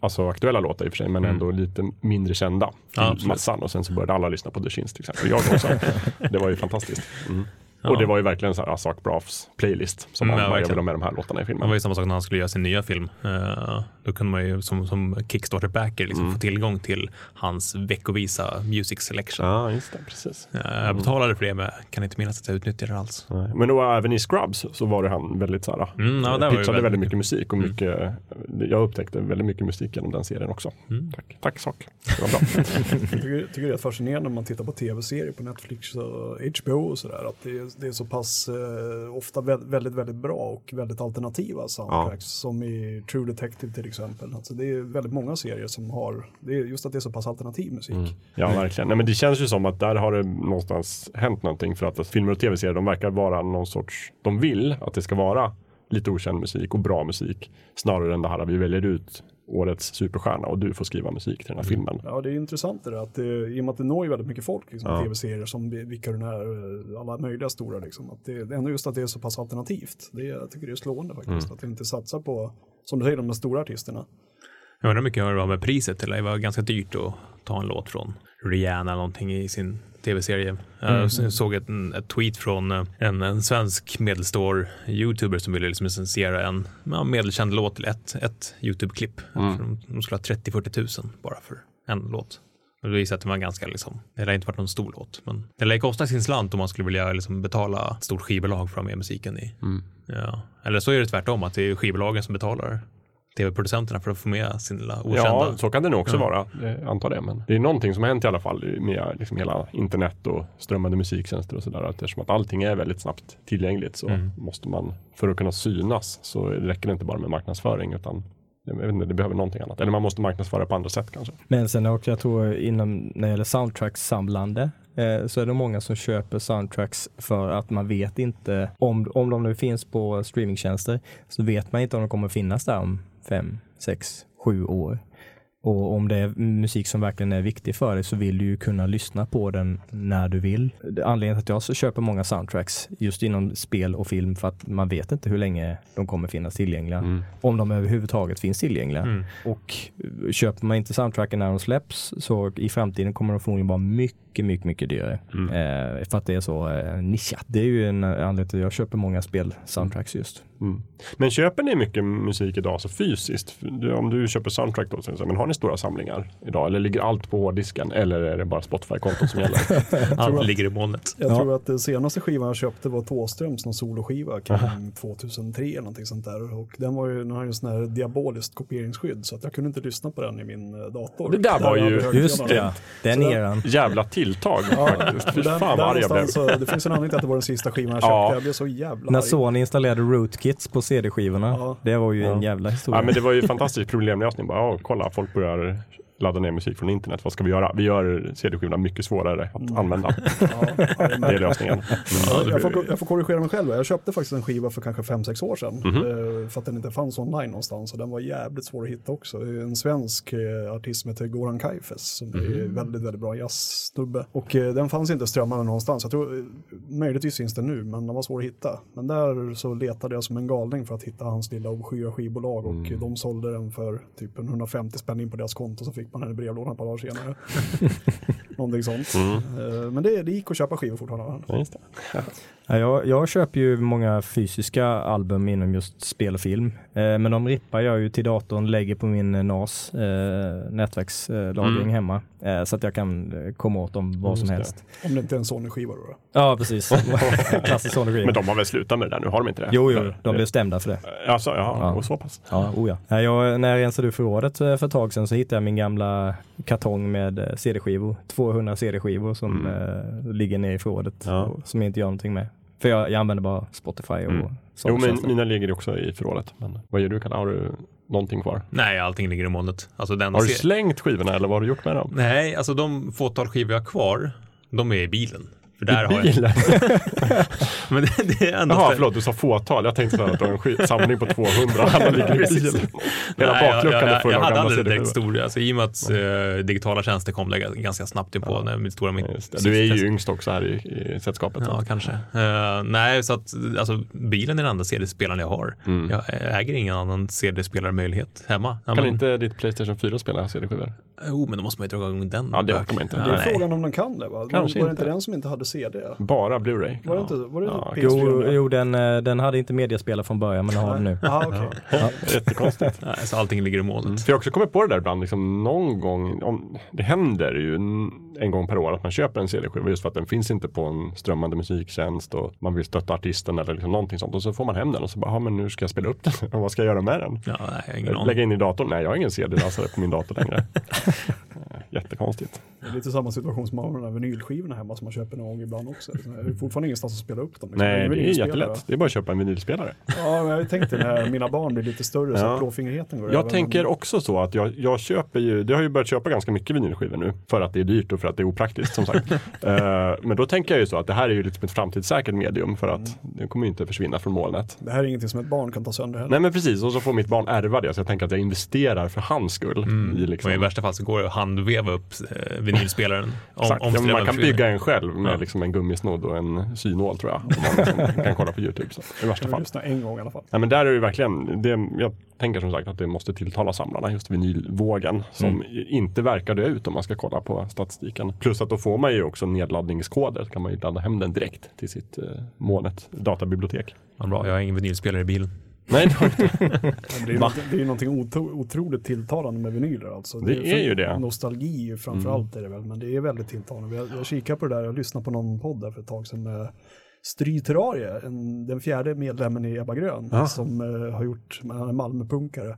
alltså, aktuella låtar i och för sig, men ändå lite mindre kända Ja, massan. Och sen så började alla lyssna på The Shins till exempel. Jag också. [LAUGHS] det var ju fantastiskt. Mm. Ja. Och det var ju verkligen så här Asak Brafs playlist som Mm, han ja, bara, jag verkligen. vill ha med de här låtarna i Det filmen. var ju samma sak när han skulle göra sin nya film. Eh, då kunde man ju som, som Kickstarter-backer liksom få tillgång till hans veckovisa music selection. Ja, just det, precis. Eh, Jag betalade för det men kan inte minnas att jag utnyttjade det alls. Nej. Men då även i Scrubs så var det han väldigt så här, Mm, ja, det pitchade väldigt väldigt mycket. musik och mycket, jag upptäckte väldigt mycket musik genom den serien också. Mm. Tack, tack sak. Det var bra. [LAUGHS] Jag tycker, tycker det är fascinerande när man tittar på tv-serier på Netflix och HBO och sådär. Att det är, det är så pass eh, ofta väldigt, väldigt, bra och väldigt alternativa soundtracks. Som i True Detective till exempel. Alltså det är väldigt många serier som har, det är just att det är så pass alternativ musik. Mm. Ja, verkligen. Nej, men det känns ju som att där har det någonstans hänt någonting för att filmer och tv-serier, de verkar vara någon sorts, de vill att det ska vara lite okänd musik och bra musik snarare än det här att vi väljer ut årets superstjärna och du får skriva musik till den här filmen. Ja, det är intressant det där, att det, i och med att det når ju väldigt mycket folk, liksom, Ja. tv-serier som vilka den är, eh, alla möjliga stora, liksom, att det, ändå just att det är så pass alternativt. Det, jag tycker det är slående faktiskt, Mm. att det inte satsar på, som du säger, de stora artisterna. Jag undrar hur mycket det var med priset till. Det var ganska dyrt att ta en låt från Rihanna eller någonting i sin tv-serie. Jag s- såg ett, ett tweet från eh, en, en svensk medelstor youtuber som ville liksom licensiera en ja, medelkänd låt till ett, ett YouTube-klipp. Mm. De, de skulle ha 30-40 tusen bara för en låt. Och det visar att det var ganska liksom, det lär inte varit någon stor låt, men det lär kosta sin slant om man skulle vilja liksom betala ett stort skivbolag för att ha med musiken i. Ja. Eller så är det tvärtom, att det är skivbolagen som betalar tv-producenterna för att få med sin lilla okända. Ja, så kan det nog också Ja. vara. Jag antar det. Men det är någonting som har hänt i alla fall med liksom hela internet och strömmande musiktjänster och sådär. Eftersom att allting är väldigt snabbt tillgängligt så Mm. måste man, för att kunna synas så räcker det inte bara med marknadsföring utan jag vet inte, det behöver någonting annat. Eller man måste marknadsföra på andra sätt kanske. Men sen också, jag tror inom, när det gäller soundtracks-samlande, eh, så är det många som köper soundtracks för att man vet inte, om, om de nu finns på streamingtjänster, så vet man inte om de kommer finnas där om fem, sex, sju år. Och om det är musik som verkligen är viktig för dig så vill du ju kunna lyssna på den när du vill. Anledningen till att jag så köper många soundtracks just inom spel och film för att man vet inte hur länge de kommer finnas tillgängliga. Om de överhuvudtaget finns tillgängliga. Mm. Och eh, köper man inte soundtracken när de släpps så i framtiden kommer de förmodligen vara mycket, mycket, mycket dyrare. Eh, för att det är så eh, nischat. Det är ju en eh, anledning till att jag köper många spel-soundtracks just. Mm. Men köper ni mycket musik idag så fysiskt? Om du köper soundtrack då, så, men har ni stora samlingar idag? Eller ligger allt på hårddisken? Eller är det bara Spotify-kontot som gäller? [LAUGHS] Allt ligger i molnet. Jag Ja. tror att den senaste skivan jag köpte var Thåströms, någon soloskiva [LAUGHS] kring 2003 eller någonting sånt där. Och den var ju, den har ju en sån här diaboliskt kopieringsskydd så att jag kunde inte lyssna på den i min eh, dator. Det där var ju-. Just det. Den eran. Jävla tilltag faktiskt. Fy fan där vad arg jag blev. så, det finns en anledning till att det var den sista skivan jag köpte. Ja. Jag blev så jävla När arg. Sony installerade rootkits på CD-skivorna, Ja. det var ju en Ja. jävla historia. Ja, men det var ju fantastisk [LAUGHS] problemlösning. Bara, ja, kolla, folk börjar ladda ner musik från internet. Vad ska vi göra? Vi gör CD-skivorna mycket svårare att använda. [LAUGHS] Ja, Det är lösningen. Ja, det jag, får, jag får korrigera mig själv. Jag köpte faktiskt en skiva för kanske 5-6 år sedan. Eh, För att den inte fanns online någonstans. Och den var jävligt svår att hitta också. Det är En svensk eh, artist som heter Goran Kaifes. Som är Mhm. väldigt, väldigt bra jazzsnubbe. Och eh, den fanns inte strömmande någonstans. Jag tror, möjligtvis finns den nu, men den var svår att hitta. Men där så letade jag som en galning för att hitta hans lilla obskyra skivbolag. Och Mm. de sålde den för typ en 150 spänn in på deras konto. Så fick man den i brevlådan ett par dagar senare. [LAUGHS] Någonting sånt. Eh, Men det, det gick att köpa skivor fortfarande. Ja, jag, jag köper ju många fysiska album inom just spel och film. Eh, men de rippar jag ju till datorn, lägger på min eh, NAS eh, nätverkslagring Mm. hemma. Eh, så att jag kan komma åt dem vad som det. helst. Om det inte är en Sony-skiva då. Ja, precis. [LAUGHS] Klassisk Sony Men de har väl slutat med det där nu? Har de inte det? Jo, jo, de blev stämda för det. Alltså, ja, Ja. och så pass. Ja, oh ja. Ja, Jag, när jag rensade ur förrådet för ett tag sedan så hittade jag min gamla kartong med CD-skivor. 200 CD-skivor som eh, ligger nere i förrådet. Mm. Ja. Som jag inte gör någonting med. För jag, jag använder bara Spotify och Mm. Jo, men mina ligger också i förrådet. Men vad gör du, Kalle? Har du någonting kvar? Nej, allting ligger i molnet. Alltså den Har du slängt skivorna eller vad har du gjort med dem? Nej, alltså de fåtal skivor jag har kvar, de är i bilen. För där har jag, bilen? [LAUGHS] men det, det är ändå Jaha, för- förlåt, du sa fåtal. Jag tänkte att du har en skit- samling på 200. Alla ligger i bilen. [LAUGHS] Hela jag, bakluckan jag, är full jag av hade gamla aldrig direkt stor, alltså, i och med att eh, digitala tjänster kom lägga- ganska snabbt in på när mitt stora mitt. Du är ju yngst också här i, i sällskapet. Ja, kanske. Eh, nej, så att alltså, bilen är den enda CD-spelaren jag har. Mm. Jag äger ingen annan CD-spelarmöjlighet hemma. Ja, Kan men, inte ditt Playstation 4 spela CD-skivor? Jo, men då måste man ju dra igång den. Ja, det orkar man inte. Det är frågan om den kan det va? Kanske var det inte den som inte hade CD? Bara Blu-ray? Var det inte, var det Ja, PS4? Jo, jo den, eh, den hade inte mediaspelare från början men har det nu. Jaha, okej. Jättekonstigt. [LAUGHS] Nej, så allting ligger i molnet. För jag har också kommit på det där ibland, liksom, någon gång, om, det händer ju en, gång per år att man köper en CD-skiva just för att den finns inte på en strömmande musiktjänst och man vill stötta artisten eller liksom någonting sånt. Och så får man hem den och så bara, ja men nu ska jag spela upp den [LAUGHS] och vad ska jag göra med den? Ja, nej, jag har ingen aning. Lägga in i datorn? Nej, jag har ingen CD-läsare på min dator längre. [LAUGHS] Jättekonstigt. Det är lite samma situation som man har med de här vinylskivorna hemma som man köper någon gång ibland också. Det är fortfarande ingenstans att spela upp dem. liksom. Nej, det är jättelätt. Det är bara att köpa en vinylspelare. Ja, men jag tänkte när mina barn blir lite större så att klåfingrigheten går Jag över. tänker också så att jag, jag köper ju, det har ju börjat köpa ganska mycket vinylskivor nu för att det är dyrt och för att det är opraktiskt som sagt. [LAUGHS] Eh, men då tänker jag ju så att det här är ju liksom ett framtidssäkert medium för att det kommer ju inte försvinna från molnet. Det här är ingenting som ett barn kan ta sönder heller. Nej men precis, och så får mitt barn ärva det så jag tänker att jag investerar för hans skull. I liksom, Och i värsta fall så går det att handveva upp eh, vinylspelaren. Om, Exakt. Ja, man kan bygga en själv med Ja. liksom en gummisnodd och en synål tror jag. Om man liksom [LAUGHS] kan kolla på YouTube. Så, I värsta fall. lyssna en gång i alla fall. Nej, men där är det verkligen, det, jag tänker som sagt att det måste tilltala samlarna, just vinylvågen, som Mm. inte verkar dö ut om man ska kolla på statistiken. Plus att då får man ju också nedladdningskoder, så kan man ju ladda hem den direkt till sitt eh, molnet databibliotek. Ja, bra, jag har ingen vinylspelare i bilen. Nej, det har inte. [LAUGHS] Men Det är ju något- det är ju någonting otro, otroligt tilltalande med vinyler alltså. Det är ju det. Nostalgi framför Mm. allt är det väl, men det är väldigt tilltalande. Jag, jag kikade på det där, jag lyssnade på någon podd där för ett tag sedan med Stry Terrarie, en, den fjärde medlemmen i Ebba Grön, Ja. som eh, har gjort, han är Malmöpunkare,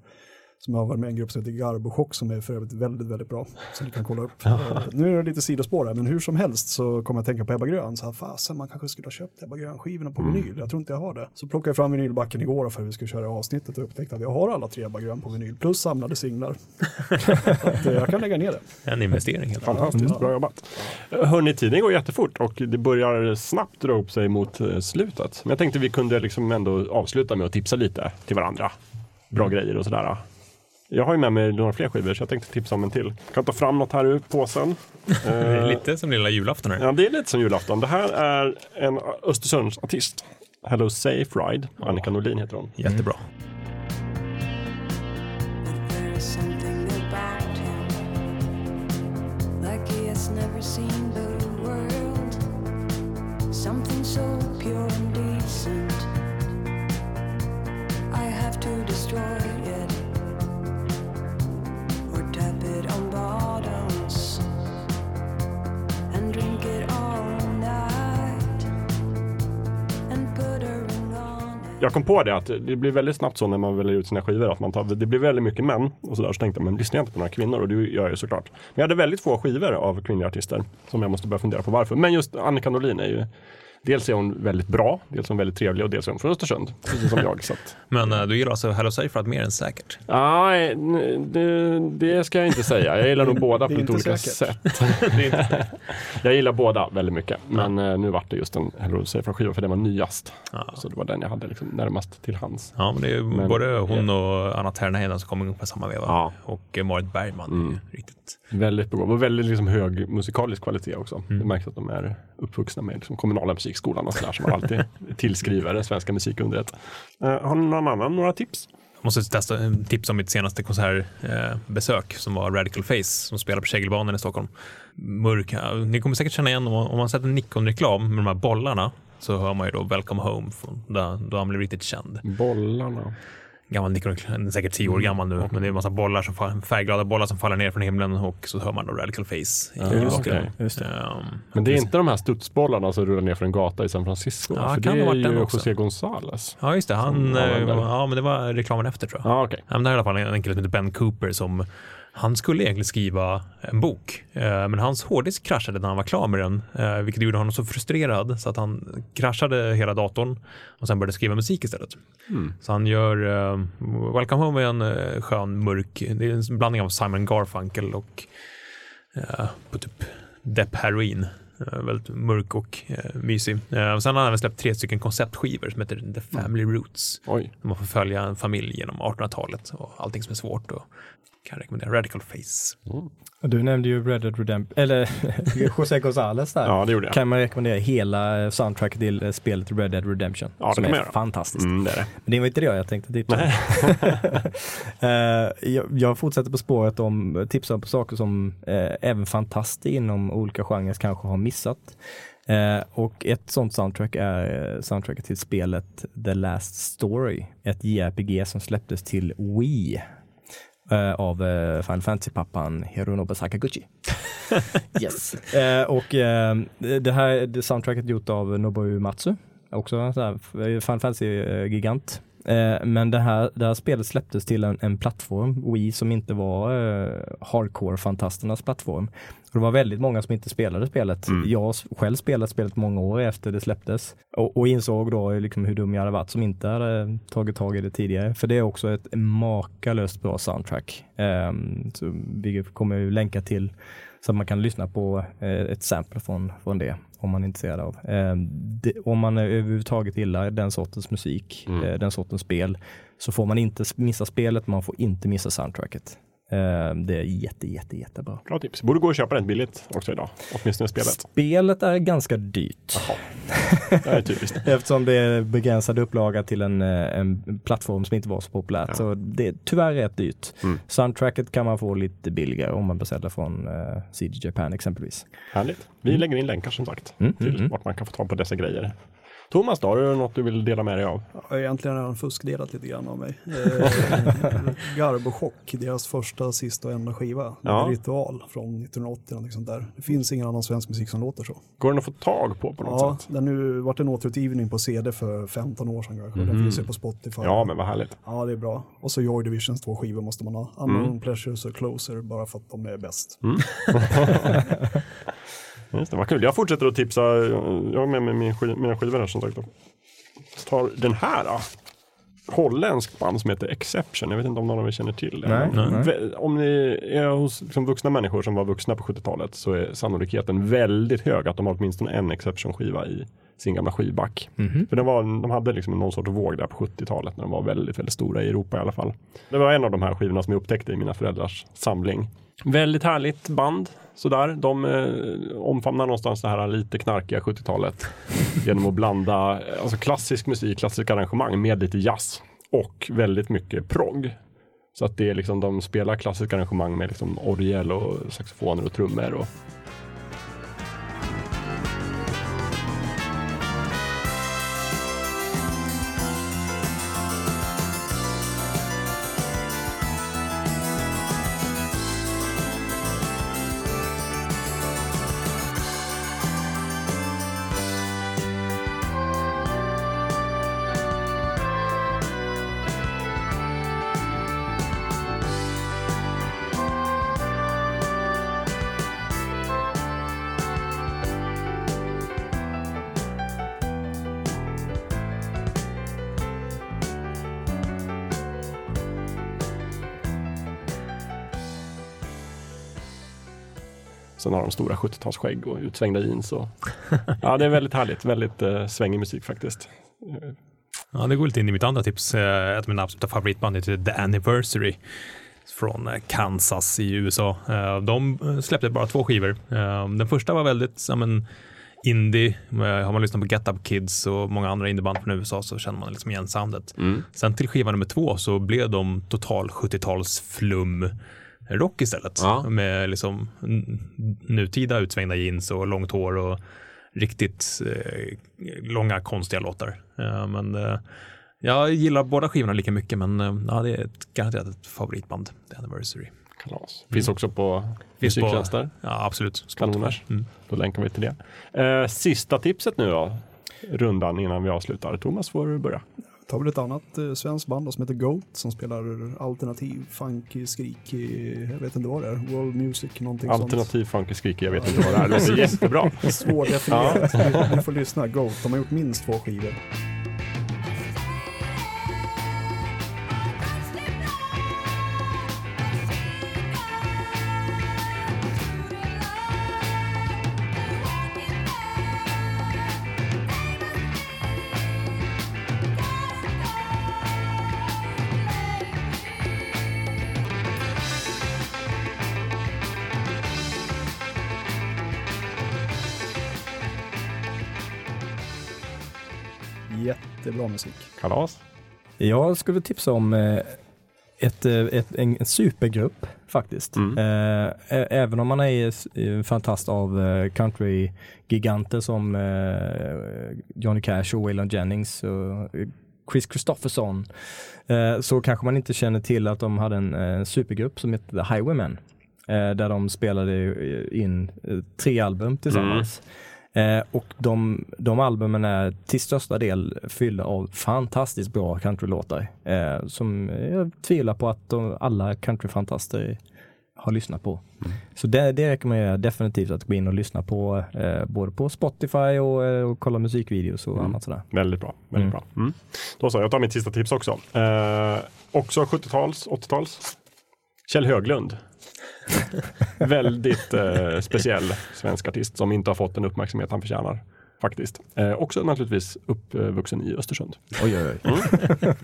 som har varit med i en grupp som heter Garbochock som är för övrigt väldigt, väldigt bra. Som ni kan kolla upp. [LAUGHS] Eh, nu är det lite sidospår här, men hur som helst så kommer jag att tänka på Ebba Grön. Så här, fasen, man kanske skulle ha köpt Ebba Grön-skivorna på vinyl. Jag tror inte jag har det. Så plockade jag fram vinylbacken igår för att vi skulle köra avsnittet och upptäckte att jag har alla tre Ebba Grön på vinyl, plus samlade singlar. [LAUGHS] så att, eh, jag kan lägga ner det. En investering helt. Fantastiskt, bra jobbat. Hörni, tiden går jättefort och det börjar snabbt dra upp sig mot eh, slutet. Men jag tänkte vi kunde liksom ändå avsluta med att tipsa lite till varandra. Bra grejer och sådär. Jag har ju med mig några fler skivor så jag tänkte tipsa om en till. Jag kan ta fram något här ur påsen. [LAUGHS] Det är Eh, lite som lilla julafton här. Ja, det är lite som julafton. Det här är en Östersundsartist. Hello Safe Ride. Annika Norlin heter hon. Jättebra. There is Jag kom på det att det blir väldigt snabbt så när man väljer ut sina skivor att man tar, det blir väldigt mycket män och sådär. Så tänkte jag, men lyssnar jag inte på några kvinnor? Och det gör jag ju såklart. Men jag hade väldigt få skivor av kvinnliga artister som jag måste börja fundera på varför. Men just Annika Norlin är ju Dels är hon väldigt bra, dels är hon väldigt trevlig och dels är hon från Östersund. Precis som jag. Så att, [LAUGHS] Men eh, du gillar alltså Hello Safe mer än säkert? nej, det, det ska jag inte säga. Jag gillar nog [LAUGHS] båda på lite olika säkert. sätt. [LAUGHS] jag gillar båda väldigt mycket. Men eh, nu vart det just en Hello Safe-skiva för den var nyast. Ja. Så det var den jag hade liksom närmast till hands. Ja, men det är ju Men- både hon och Anna Terneheden som kommer på samma veva. Ja. Och eh, Marit Bergman. Mm. Riktigt. Väldigt begåvad och väldigt liksom hög musikalisk kvalitet också. Mm. Det märks att de är uppvuxna med liksom kommunala musikskolan och sådär som man alltid [LAUGHS] tillskriver det svenska musikundret. Uh, har ni någon annan några tips? Jag måste testa en tips om mitt senaste konsertbesök som var Radical Face som spelar på Kägelbanan i Stockholm. Mörk, ni kommer säkert känna igen om man, om man sett en Nikon-reklam med de här bollarna så hör man ju då Welcome Home från, då, då han blev riktigt känd. Bollarna. Gammal Nikon, säkert tio år gammal nu, men det är en massa bollar som färgglada bollar som faller ner från himlen och så hör man då Radical Face. i Ja, bakgrunden. okej. Just det. Ehm, Men det är inte de här studsbollarna som rullar ner från en gata i San Francisco? Ja, för kan det ha är varit ju också. José González. Ja, just det. Han, eh, ja, men det var reklamen efter tror jag. Ja, okej. Ja, men det här är i alla fall en kille som heter Ben Cooper som han skulle egentligen skriva en bok, eh, men hans hårddisk kraschade när han var klar med den, eh, vilket gjorde honom så frustrerad så att han kraschade hela datorn och sen började skriva musik istället. Mm. Så han gör eh, Welcome Home är en skön mörk, det är en blandning av Simon Garfunkel och på typ Depp Heroin. Väldigt mörk och eh, mysig. Eh, sen har han även släppt tre stycken konceptskivor som heter The Family Roots. Oj. Man får följa en familj genom 1800-talet och allting som är svårt och kan rekommendera Radical Face. Du nämnde ju Red Dead Redemption, [LAUGHS] eller José Gonzales där. Ja, det gjorde jag. Kan man rekommendera hela soundtracket till eh, spelet Red Dead Redemption. Ja, det som kan man är göra. fantastiskt. Mm, det är det. Men det var inte det jag tänkte tipsa [LAUGHS] om. Eh, jag, jag fortsätter på spåret om tipsa på saker som eh, även fantaster inom olika genrer kanske har missat. Eh, och ett sånt soundtrack är eh, soundtracket till spelet The Last Story, ett JRPG som släpptes till Wii eh, av eh, Final Fantasy-pappan Hironobu Sakaguchi. [LAUGHS] yes. Eh, och eh, det här det soundtracket gjort av Nobuo Matsu, också en Final Fantasy-gigant. Eh, men det här, det här spelet släpptes till en, en plattform, Wii, som inte var eh, hardcore-fantasternas plattform. Och det var väldigt många som inte spelade spelet. Jag har s- själv spelat spelet många år efter det släpptes och, och insåg då liksom hur dum jag hade varit som inte hade tagit tag i det tidigare. För det är också ett makalöst bra soundtrack. Um, så vi kommer ju länka till så man kan lyssna på eh, ett sample från, från det om man är intresserad av. Eh, det, om man är överhuvudtaget gillar den sortens musik, eh, den sortens spel, så får man inte missa spelet, man får inte missa soundtracket. Eh, det är jätte, jätte, jättebra. Bra tips. Borde gå att köpa rätt billigt också idag. Åtminstone spelet. Spelet är ganska dyrt. [LAUGHS] Det är typiskt. Eftersom det är begränsad upplaga till en, eh, en plattform som inte var så populärt. Så det är tyvärr rätt dyrt. Mm. Soundtracket kan man få lite billigare om man beställer från uh, CD Japan exempelvis. Härligt. Vi lägger in länkar som sagt Mm, till mm, mm. vart man kan få tag på dessa grejer. Thomas då, har du något du vill dela med dig av? Jag har egentligen redan fuskdelat lite grann av mig. [LAUGHS] Eh, Garbo Chock, deras första, sista och enda skiva. Ja. Ritual från 1980 eller något sånt där. Det finns ingen annan svensk musik som låter så. Går den att få tag på på något Ja, sätt? den nu vart en återutgivning på CD för 15 år sedan kanske. Den finns ju på Spotify. Mhm. Ja, men vad härligt. Ja, det är bra. Och så Joy Divisions två skivor måste man ha. Mm. Unknown Pleasures och Closer bara för att de är bäst. [LAUGHS] [LAUGHS] Just det, vad kul. Jag fortsätter att tipsa. Jag har med mig min skiv, mina skivor här som sagt. Jag tar den här. Då. Holländsk band som heter Exception. Jag vet inte om någon av er känner till det. Nej, nej. Om ni är hos liksom, vuxna människor som var vuxna på 70-talet så är sannolikheten väldigt hög att de har åtminstone en Exception-skiva i sin gamla skivback. För det var, de hade liksom någon sorts våg där på 70-talet när de var väldigt, väldigt stora i Europa i alla fall. Det var en av de här skivorna som jag upptäckte i mina föräldrars samling. Väldigt härligt band. Sådär. De eh, omfamnar någonstans det här lite knarkiga 70-talet genom att blanda eh, alltså klassisk musik, klassiska arrangemang med lite jazz och väldigt mycket progg. Så att det är liksom, de spelar klassiska arrangemang med liksom orgel och saxofoner och trummor. Och, sen har de stora 70-talsskägg och utsvängda jeans. Och, ja, det är väldigt härligt. Väldigt eh, svängig musik faktiskt. Ja, det går lite in i mitt andra tips. Eh, Ett av mina absoluta favoritband heter The Anniversary från eh, Kansas i USA. Eh, De släppte bara två skivor. Den första var väldigt som en indie. Har man lyssnat på Get Up Kids och många andra indieband från USA så känner man liksom igen soundet. Sen till skiva nummer två så blev de total 70-tals flum rock istället. Ja. Med liksom nutida utsvängda jeans och långt hår och riktigt eh, långa konstiga låtar. Eh, men eh, jag gillar båda skivorna lika mycket men eh, ja, det är ett, garanterat ett favoritband, The Anniversary. Kalas. Finns också på Finns musiktjänster. Ja, absolut. Mm. Då länkar vi till det. Eh, sista tipset nu då. Rundan innan vi avslutar. Thomas får börja. Tar väl ett annat eh, svenskt band då, som heter Goat som spelar alternativ, funky, skrik, jag vet inte vad det är, world music, någonting Alternativ funky skriker, jag vet inte vad det är. Det låter [LAUGHS] jättebra. sånt. Svårdefinierat. Ni, ni får lyssna, Goat, de har gjort minst två skivor. Jättebra musik. Kalas. Jag skulle tipsa om eh, ett, eh, ett, en, en supergrupp faktiskt. Mm. Eh, även om man är fantast av country-giganter som Johnny Cash och Waylon Jennings och Chris Christopherson så kanske man inte känner till att de hade en supergrupp som hette The Highwaymen där de spelade in tre album tillsammans. Eh, och de, de albumen är till största del fyllda av fantastiskt bra countrylåtar. Eh, som jag tvivlar på att de, alla countryfantaster har lyssnat på. Så det, det rekommenderar jag definitivt att gå in och lyssna på. Eh, både på Spotify och, eh, och kolla musikvideos och annat sådär. Väldigt bra. Väldigt Mm. bra. Mm. Då så, jag tar mitt sista tips också. Eh, också 70-tals, 80-tals. Kjell Höglund. [LAUGHS] Väldigt eh, speciell svensk artist som inte har fått den uppmärksamhet han förtjänar. Faktiskt. Eh, också naturligtvis uppvuxen i Östersund. Oj, oj, oj.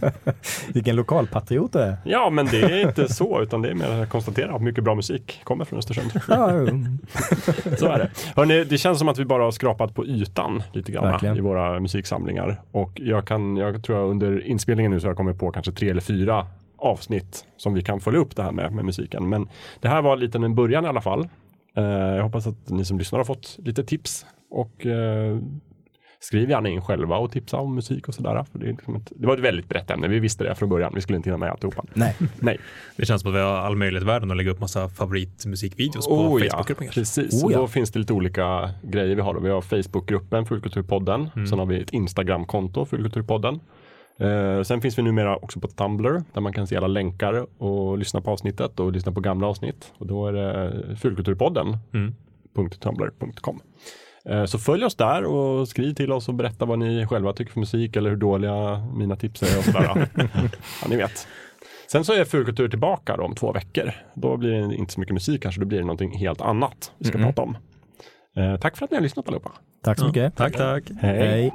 [LAUGHS] Vilken lokalpatriot du är. Ja, men det är inte [LAUGHS] så, utan det är mer att konstatera att mycket bra musik kommer från Östersund. Så är det. Hörrni, det känns som att vi bara har skrapat på ytan lite grann Verkligen. i våra musiksamlingar. Och jag, kan, jag tror jag under inspelningen nu så har jag kommit på kanske tre eller fyra avsnitt som vi kan följa upp det här med, med musiken. Men det här var lite en början i alla fall. Eh, jag hoppas att ni som lyssnar har fått lite tips och eh, skriv gärna in själva och tipsa om musik och sådär. För det, är liksom ett, det var ett väldigt brett ämne, vi visste det från början. Vi skulle inte hinna med alltihopa. Nej. Nej. Det känns som att vi har all möjlighet i världen att lägga upp massa favoritmusikvideos på Oh, ja, Facebookgruppen kanske. precis. Oh, Och ja. då finns det lite olika grejer vi har. Då. Vi har Facebookgruppen Fullkulturpodden. Sen har vi ett Instagramkonto Fullkulturpodden. Eh, sen finns vi numera också på Tumblr där man kan se alla länkar och lyssna på avsnittet och lyssna på gamla avsnitt. Och då är det Fullkulturpodden. Mm. tumblr.com. Eh, Så följ oss där och skriv till oss och berätta vad ni själva tycker för musik eller hur dåliga mina tips är och sådär. [LAUGHS] ja, ni vet. Sen så är Fulkultur tillbaka då om två veckor. Då blir det inte så mycket musik kanske, då blir det någonting helt annat vi ska Mm. prata om. Eh, tack för att ni har lyssnat allihopa. Tack så mycket. Tack, tack. Hej. Hej.